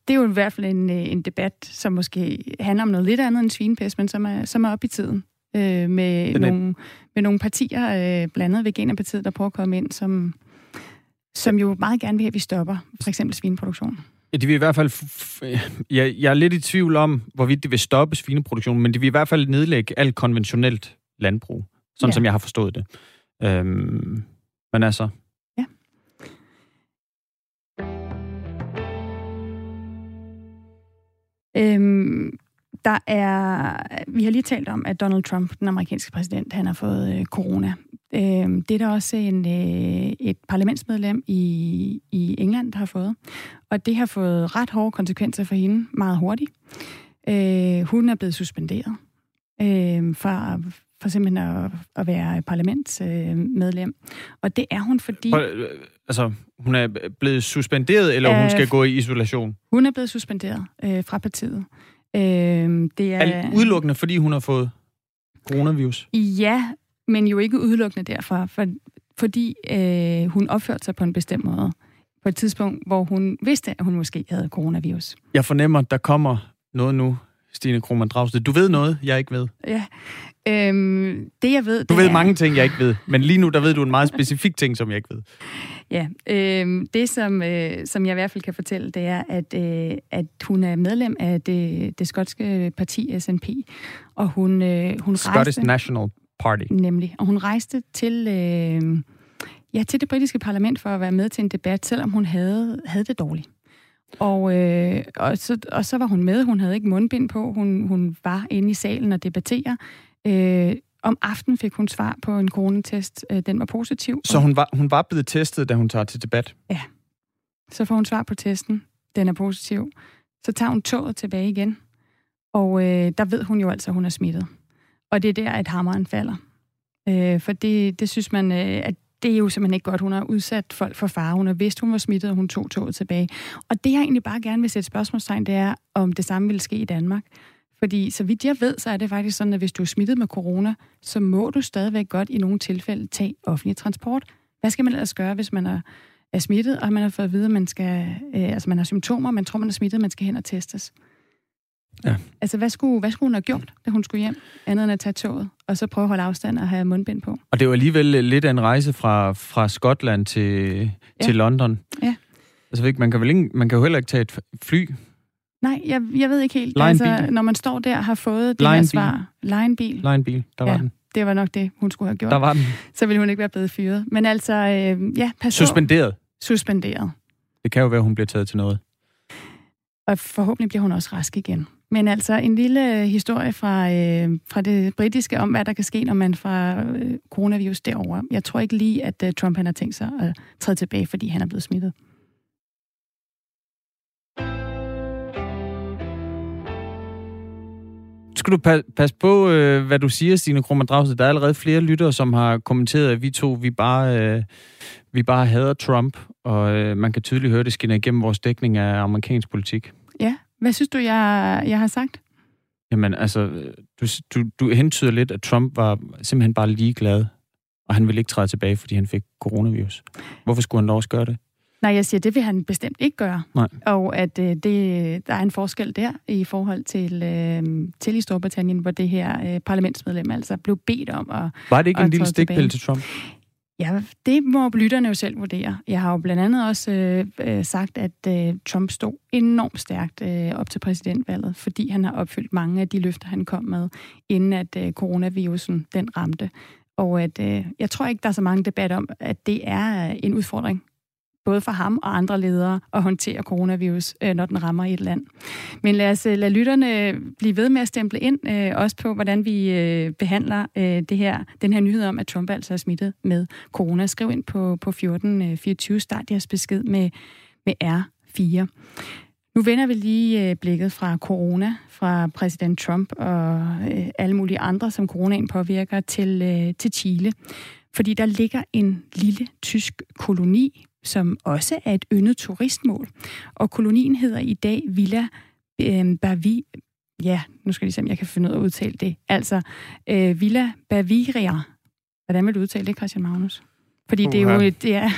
det er jo i hvert fald en, øh, en debat, som måske handler om noget lidt andet end svinepest, men som er, som er op i tiden. Øh, med, nogle, med nogle partier, øh, blandt andet Veganerpartiet, der prøver at komme ind, som, som jo meget gerne vil have, at vi stopper for eksempel svineproduktion. Ja, de vil i hvert fald... Jeg, jeg er lidt i tvivl om, hvorvidt det vil stoppe svineproduktion, men det vil i hvert fald nedlægge alt konventionelt landbrug, sådan ja. som jeg har forstået det. Øhm, men altså, Øhm, der er, vi har lige talt om, at Donald Trump, den amerikanske præsident, han har fået øh, corona. Øhm, det er der også en, øh, et parlamentsmedlem i, i England, der har fået. Og det har fået ret hårde konsekvenser for hende meget hurtigt. Øh, hun er blevet suspenderet øh, for, for simpelthen at, at være parlamentsmedlem. Øh, og det er hun, fordi... For, øh, altså, hun er blevet suspenderet, eller øh, hun skal gå i isolation? Hun er blevet suspenderet øh, fra partiet. Øh, det er, er udelukkende, fordi hun har fået coronavirus? Ja, men jo ikke udelukkende derfor, for, fordi øh, hun opførte sig på en bestemt måde på et tidspunkt, hvor hun vidste, at hun måske havde coronavirus. Jeg fornemmer, at der kommer noget nu, Stine Krohmann Dragsted. Du ved noget, jeg ikke ved. Ja. Øhm, det, jeg ved... Du ved er... mange ting, jeg ikke ved, men lige nu, der ved du en meget specifik ting, som jeg ikke ved. Ja, øhm, det som, øh, som jeg i hvert fald kan fortælle, det er, at, øh, at hun er medlem af det, det skotske parti SNP, og hun, øh, hun Scottish rejste... National Party. Nemlig. Og hun rejste til, øh, ja, til det britiske parlament for at være med til en debat, selvom hun havde, havde det dårligt. Og, øh, og, så, og så var hun med. Hun havde ikke mundbind på. Hun, hun var inde i salen og debattere. Øh, om aftenen fik hun svar på en coronatest. Øh, den var positiv. Så hun var, hun var blevet testet, da hun tager til debat? Ja. Så får hun svar på testen. Den er positiv. Så tager hun toget tilbage igen. Og øh, der ved hun jo altså, at hun er smittet. Og det er der, at hammeren falder. Øh, for det, det synes man, øh, at det er jo simpelthen ikke godt. Hun har udsat folk for fare. Hun har vidst, hun var smittet, og hun tog toget tilbage. Og det, jeg egentlig bare gerne vil sætte spørgsmålstegn, det er, om det samme vil ske i Danmark. Fordi så vidt jeg ved, så er det faktisk sådan, at hvis du er smittet med corona, så må du stadigvæk godt i nogle tilfælde tage offentlig transport. Hvad skal man ellers gøre, hvis man er, er smittet, og man har fået at vide, at man, skal, øh, altså man har symptomer, man tror, man er smittet, man skal hen og testes? Ja. Altså, hvad skulle, hvad skulle hun have gjort, da hun skulle hjem, andet end at tage toget, og så prøve at holde afstand og have mundbind på? Og det var alligevel lidt af en rejse fra, fra Skotland til, ja. til London. Ja. Altså, man kan, vel ikke, man kan jo heller ikke tage et fly. Nej, jeg, jeg ved ikke helt. Altså, når man står der og har fået det her svar. Lejebil. Lejebil, der var ja. den. Det var nok det, hun skulle have gjort. Der var den. Så ville hun ikke være blevet fyret. Men altså, øh, ja, pas Suspenderet. Suspenderet. Det kan jo være, hun bliver taget til noget. Og forhåbentlig bliver hun også rask igen. Men altså en lille øh, historie fra, øh, fra det britiske om, hvad der kan ske, når man fra øh, coronavirus derover. Jeg tror ikke lige, at øh, Trump han har tænkt sig at træde tilbage, fordi han er blevet smittet. Skal du pa- passe på, øh, hvad du siger, Stine Krummer Dragsted. Der er allerede flere lyttere, som har kommenteret, at vi to, vi bare, øh, vi bare hader Trump, og øh, man kan tydeligt høre, det skinner igennem vores dækning af amerikansk politik. Hvad synes du, jeg, jeg har sagt? Jamen, altså, du, du, du hentyder lidt, at Trump var simpelthen bare ligeglad, og han ville ikke træde tilbage, fordi han fik coronavirus. Hvorfor skulle han dog også gøre det? Nej, jeg siger, det vil han bestemt ikke gøre. Nej. Og at øh, det, der er en forskel der i forhold til, øh, til i Storbritannien, hvor det her øh, parlamentsmedlem altså blev bedt om at Var det ikke en lille stikpille til Trump? Ja, det må lytterne jo selv vurdere. Jeg har jo blandt andet også øh, øh, sagt, at øh, Trump stod enormt stærkt øh, op til præsidentvalget, fordi han har opfyldt mange af de løfter, han kom med, inden at øh, coronavirusen den ramte. Og at øh, jeg tror ikke, der er så mange debat om, at det er øh, en udfordring både for ham og andre ledere at håndtere coronavirus, øh, når den rammer et land. Men lad os øh, lade lytterne øh, blive ved med at stemple ind, øh, også på, hvordan vi øh, behandler øh, det her, den her nyhed om, at Trump altså er smittet med corona. Skriv ind på, på 1424, øh, start jeres besked med, med R4. Nu vender vi lige blikket fra corona, fra præsident Trump og alle mulige andre, som coronaen påvirker, til, til Chile. Fordi der ligger en lille tysk koloni som også er et yndet turistmål. Og kolonien hedder i dag Villa øh, Bavi... Ja, nu skal jeg se, om jeg kan finde ud af at udtale det. Altså, øh, Villa Baviria. Hvordan vil du udtale det, Christian Magnus? Fordi det er jo det er,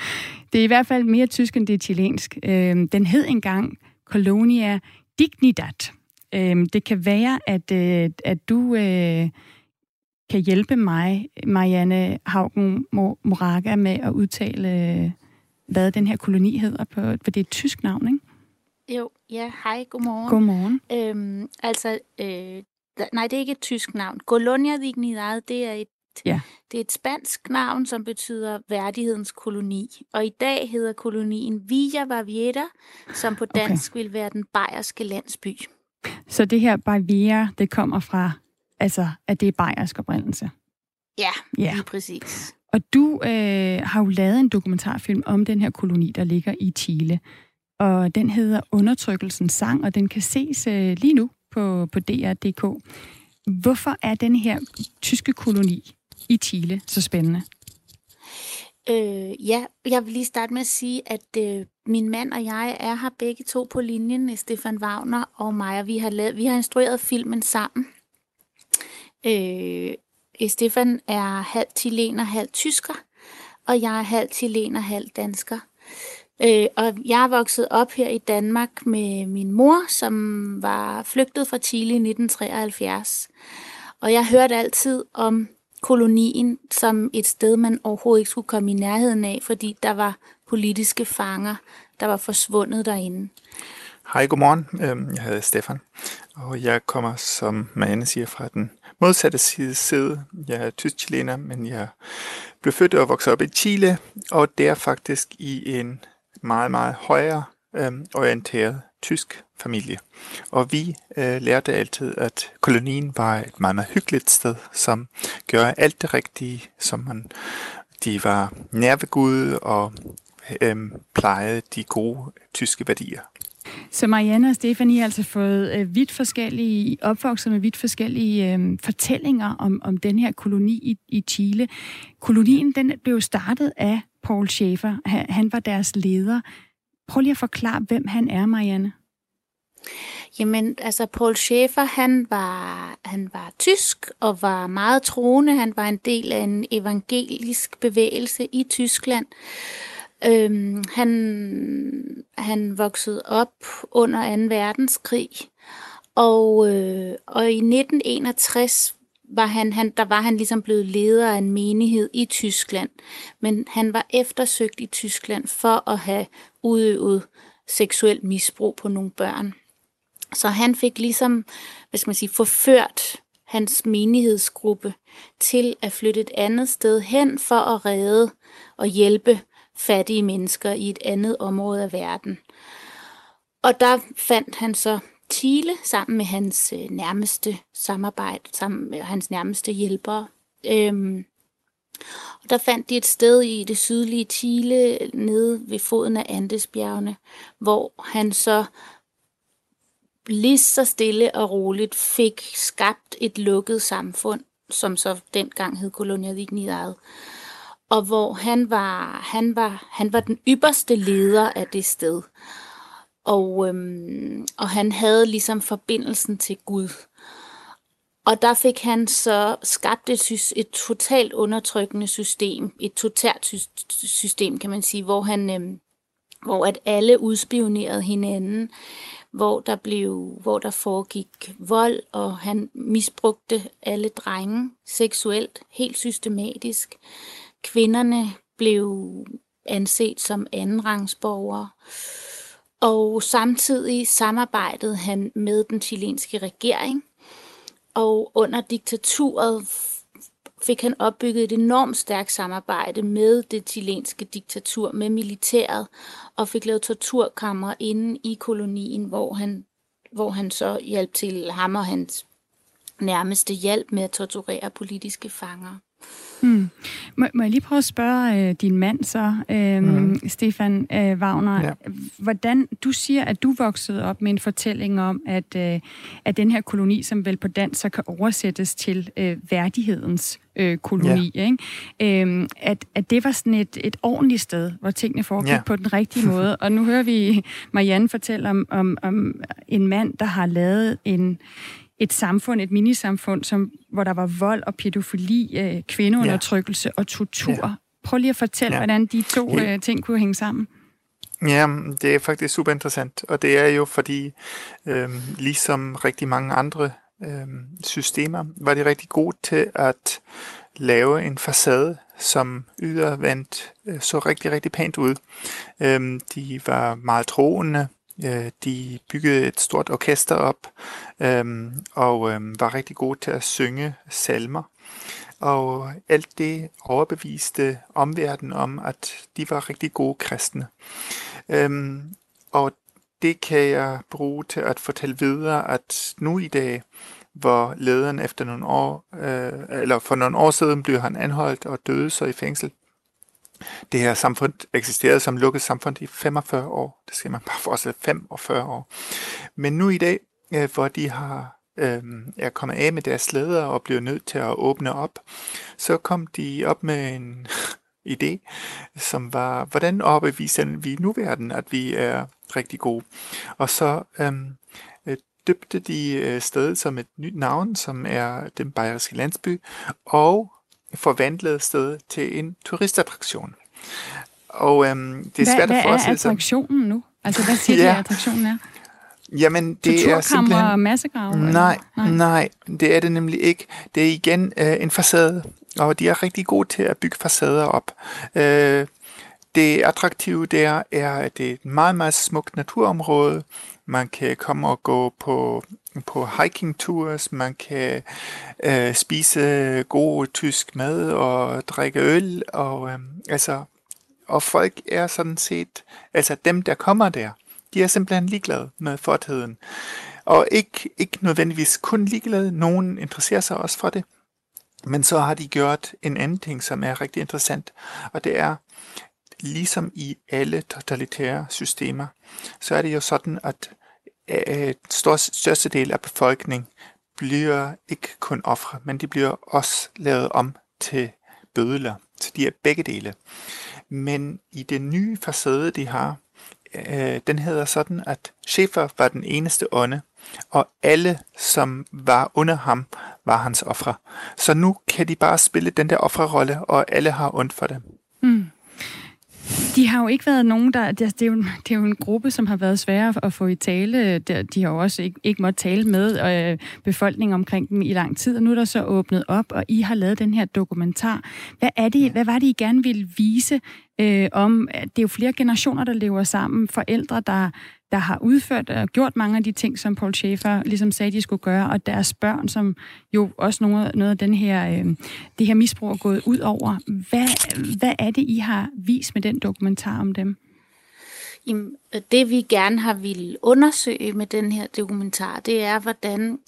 det er i hvert fald mere tysk, end det er chilensk. Øh, den hed engang Colonia Dignidad. Øh, det kan være, at, øh, at du øh, kan hjælpe mig, Marianne Haugen Moraga, med at udtale hvad den her koloni hedder, på, for det er et tysk navn, ikke? Jo, ja, hej, godmorgen. Godmorgen. Øhm, altså, øh, nej, det er ikke et tysk navn. Colonia Dignidad, det er et Ja. Det er et spansk navn, som betyder værdighedens koloni. Og i dag hedder kolonien Villa Baviera, som på dansk okay. vil være den bayerske landsby. Så det her Baviera, det kommer fra, altså, at det er bayersk oprindelse? Ja, Ja. lige præcis. Og du øh, har jo lavet en dokumentarfilm om den her koloni, der ligger i Chile. Og den hedder Undertrykkelsens sang, og den kan ses øh, lige nu på, på DR.dk. Hvorfor er den her tyske koloni i Chile så spændende? Øh, ja, jeg vil lige starte med at sige, at øh, min mand og jeg er her begge to på linjen, Stefan Wagner og mig, og vi har, lavet, vi har instrueret filmen sammen. Øh, Øh, Stefan er halv chilener, halv tysker, og jeg er halv chilener, halv dansker. Øh, og jeg er vokset op her i Danmark med min mor, som var flygtet fra Chile i 1973. Og jeg hørte altid om kolonien som et sted, man overhovedet ikke skulle komme i nærheden af, fordi der var politiske fanger, der var forsvundet derinde. Hej, godmorgen. Øhm, jeg hedder Stefan, og jeg kommer, som Marianne siger, fra den modsatte side. side. Jeg er tysk-chilener, men jeg blev født og vokset op i Chile, og det er faktisk i en meget, meget højere øhm, orienteret tysk familie. Og vi øh, lærte altid, at kolonien var et meget, meget hyggeligt sted, som gør alt det rigtige, som man, de var nær ved Gud og øhm, plejede de gode tyske værdier. Så Marianne og Stefanie har altså fået øh, vidt forskellige, opvokset med vidt forskellige øh, fortællinger om, om den her koloni i, i Chile. Kolonien, den blev startet af Paul Schaefer. Han, han var deres leder. Prøv lige at forklare, hvem han er, Marianne. Jamen, altså Paul Schäfer, han var, han var tysk og var meget troende. Han var en del af en evangelisk bevægelse i Tyskland. Øhm, han, han voksede op under 2. verdenskrig, og, øh, og i 1961 var han, han, der var han ligesom blevet leder af en menighed i Tyskland, men han var eftersøgt i Tyskland for at have udøvet seksuel misbrug på nogle børn. Så han fik ligesom, hvad skal man sige, forført hans menighedsgruppe til at flytte et andet sted hen for at redde og hjælpe fattige mennesker i et andet område af verden. Og der fandt han så Chile sammen med hans øh, nærmeste samarbejde, sammen med hans nærmeste hjælpere. Øhm, og der fandt de et sted i det sydlige Chile, nede ved foden af Andesbjergene, hvor han så lige så stille og roligt fik skabt et lukket samfund, som så dengang hed Colonia Dignidad. Og hvor han var, han var, han var den ypperste leder af det sted. Og, øhm, og han havde ligesom forbindelsen til Gud. Og der fik han så skabt et, et totalt undertrykkende system, et totalt system, kan man sige, hvor han, øhm, hvor at alle udspionerede hinanden, hvor der blev, hvor der foregik vold, og han misbrugte alle drenge seksuelt, helt systematisk. Kvinderne blev anset som andenrangsborgere. Og samtidig samarbejdede han med den chilenske regering. Og under diktaturet fik han opbygget et enormt stærkt samarbejde med det chilenske diktatur, med militæret, og fik lavet torturkammer inde i kolonien, hvor han, hvor han så hjalp til ham og hans nærmeste hjælp med at torturere politiske fanger. Hmm. Må, må jeg lige prøve at spørge øh, din mand så, øh, mm. Stefan øh, Wagner, ja. hvordan du siger, at du voksede op med en fortælling om, at, øh, at den her koloni, som vel på dansk så kan oversættes til øh, værdighedens øh, koloni, ja. ikke? Øh, at, at det var sådan et, et ordentligt sted, hvor tingene foregik ja. på den rigtige måde. Og nu hører vi Marianne fortælle om, om, om en mand, der har lavet en et samfund, et minisamfund, som, hvor der var vold og pædofili, øh, kvindeundertrykkelse ja. og tortur. Ja. Prøv lige at fortælle, ja. hvordan de to øh, ting kunne hænge sammen. Ja, det er faktisk super interessant, og det er jo fordi, øh, ligesom rigtig mange andre øh, systemer, var de rigtig gode til at lave en facade, som ydervendt øh, så rigtig, rigtig pænt ud. Øh, de var meget troende, Øh, de byggede et stort orkester op øhm, og øhm, var rigtig gode til at synge salmer. Og alt det overbeviste omverdenen om, at de var rigtig gode kristne. Øhm, og det kan jeg bruge til at fortælle videre, at nu i dag, hvor lederen efter nogle år, øh, eller for nogle år siden blev han anholdt og døde så i fængsel. Det her samfund eksisterede som lukket samfund i 45 år. Det skal man bare forestille 45 år. Men nu i dag, øh, hvor de har øh, er kommet af med deres slæder og bliver nødt til at åbne op, så kom de op med en idé, som var, hvordan overbeviser vi nu verden, at vi er rigtig gode. Og så øh, øh døbte de øh, stedet som et nyt navn, som er den bayerske landsby, og forvandlede stedet til en turistattraktion. Og øhm, det er hvad, svært hvad at forestille sig. Hvad er attraktionen nu? Altså, hvad siger ja. de, attraktionen er? Jamen, det er simpelthen... og massegrave? Nej, nej, nej, det er det nemlig ikke. Det er igen øh, en facade, og de er rigtig gode til at bygge facader op. Øh, det attraktive der er, at det er et meget, meget smukt naturområde. Man kan komme og gå på, på hiking tours, man kan øh, spise god tysk mad og drikke øl, og øh, altså, og folk er sådan set, altså dem der kommer der, de er simpelthen ligeglade med fortiden. Og ikke, ikke nødvendigvis kun ligeglade, nogen interesserer sig også for det. Men så har de gjort en anden ting, som er rigtig interessant, og det er, ligesom i alle totalitære systemer, så er det jo sådan, at øh, største del af befolkningen bliver ikke kun ofre, men de bliver også lavet om til bødler. Så de er begge dele. Men i den nye facade, de har, øh, den hedder sådan, at Schäfer var den eneste ånde, og alle, som var under ham, var hans ofre. Så nu kan de bare spille den der offerrolle, og alle har ondt for det. De har jo ikke været nogen, der... Det er, jo, det er jo en gruppe, som har været svære at få i tale. De har jo også ikke, ikke måttet tale med øh, befolkningen omkring dem i lang tid, og nu er der så åbnet op, og I har lavet den her dokumentar. Hvad, er det, hvad var det, I gerne ville vise øh, om... Det er jo flere generationer, der lever sammen. Forældre, der, der har udført og gjort mange af de ting, som Paul Schaefer ligesom sagde, de skulle gøre, og deres børn, som jo også noget, noget af den her, øh, det her misbrug er gået ud over. Hvad, hvad er det, I har vist med den dokumentar om dem? Jamen, det vi gerne har ville undersøge med den her dokumentar, det er, hvordan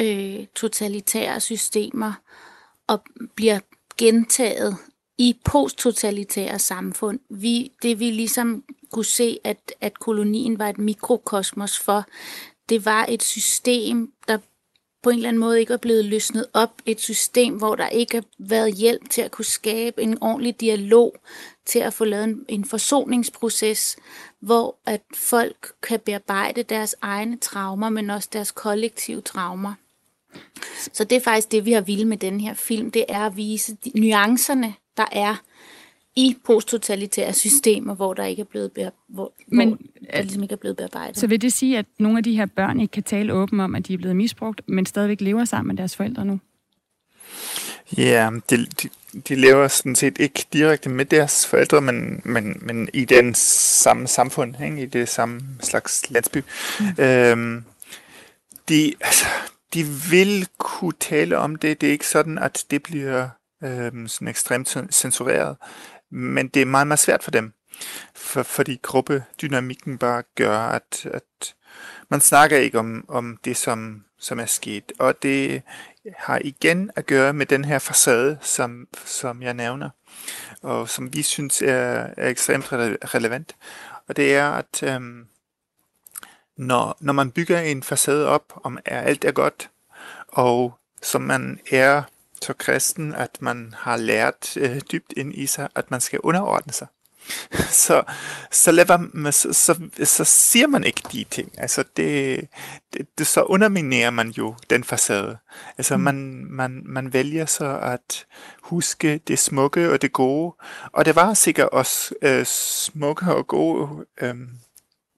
øh, totalitære systemer og bliver gentaget i posttotalitære samfund. Vi, det vi ligesom kunne se, at, at kolonien var et mikrokosmos for, det var et system, der på en eller anden måde ikke er blevet løsnet op. Et system, hvor der ikke har været hjælp til at kunne skabe en ordentlig dialog, til at få lavet en, en forsoningsproces, hvor at folk kan bearbejde deres egne traumer, men også deres kollektive traumer. Så det er faktisk det, vi har ville med den her film, det er at vise de nuancerne, der er i posttotalitære systemer, hvor der ikke er blevet bear, hvor, Men, hvor der ligesom ikke er blevet bearbejdet. Så vil det sige, at nogle af de her børn ikke kan tale åbent om, at de er blevet misbrugt, men stadigvæk lever sammen med deres forældre nu? Ja, de, de, de lever sådan set ikke direkte med deres forældre, men, men, men i den samme samfund, ikke? i det samme slags landsby. Mm. Øhm, de, altså, de vil kunne tale om det. Det er ikke sådan, at det bliver øhm, sådan ekstremt censureret. Men det er meget, meget svært for dem, for, fordi gruppedynamikken bare gør, at, at man snakker ikke om, om det, som, som er sket. Og det har igen at gøre med den her facade, som, som jeg nævner, og som vi synes er, er ekstremt relevant. Og det er, at øhm, når, når man bygger en facade op, om er alt er godt, og som man er så kristen, at man har lært øh, dybt ind i sig, at man skal underordne sig. så, så, lader så, så, så siger man ikke de ting. Altså det, det, det, så underminerer man jo den facade. Altså mm. man, man, man vælger så at huske det smukke og det gode. Og det var sikkert også øh, smukke og gode øh,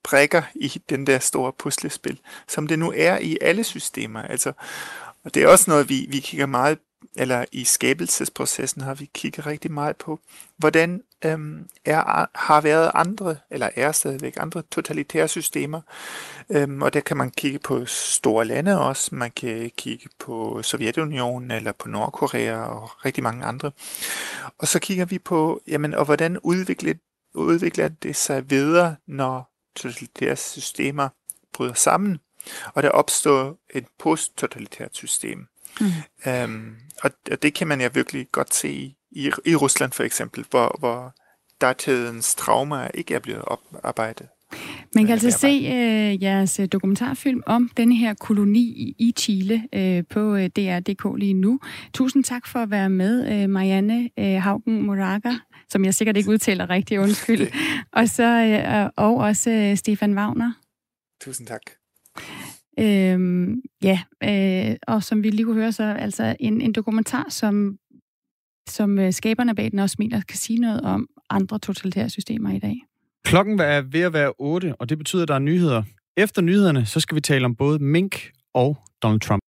brækker i den der store puslespil, som det nu er i alle systemer. Altså, og det er også noget, vi, vi kigger meget eller i skabelsesprocessen har vi kigget rigtig meget på, hvordan øhm, er, har været andre, eller er stadigvæk andre totalitære systemer. Øhm, og der kan man kigge på store lande også. Man kan kigge på Sovjetunionen eller på Nordkorea og rigtig mange andre. Og så kigger vi på, jamen, og hvordan udvikler, udvikler det sig videre, når totalitære systemer bryder sammen. og der opstår et posttotalitært system. Mm. Øhm, og, og det kan man ja virkelig godt se i, i, i Rusland for eksempel, hvor, hvor datidens traumer ikke er blevet oparbejdet. Man kan altså se øh, jeres øh, dokumentarfilm om denne her koloni i Chile øh, på øh, DR.dk lige nu. Tusind tak for at være med, øh, Marianne øh, Haugen Moraga, som jeg sikkert ikke udtaler rigtigt, undskyld. og, så, øh, og også øh, Stefan Wagner. Tusind tak. Øhm, ja, øh, og som vi lige kunne høre, så altså en, en dokumentar, som, som øh, skaberne bag den også mener kan sige noget om andre totalitære systemer i dag. Klokken er ved at være 8, og det betyder, at der er nyheder. Efter nyhederne, så skal vi tale om både Mink og Donald Trump.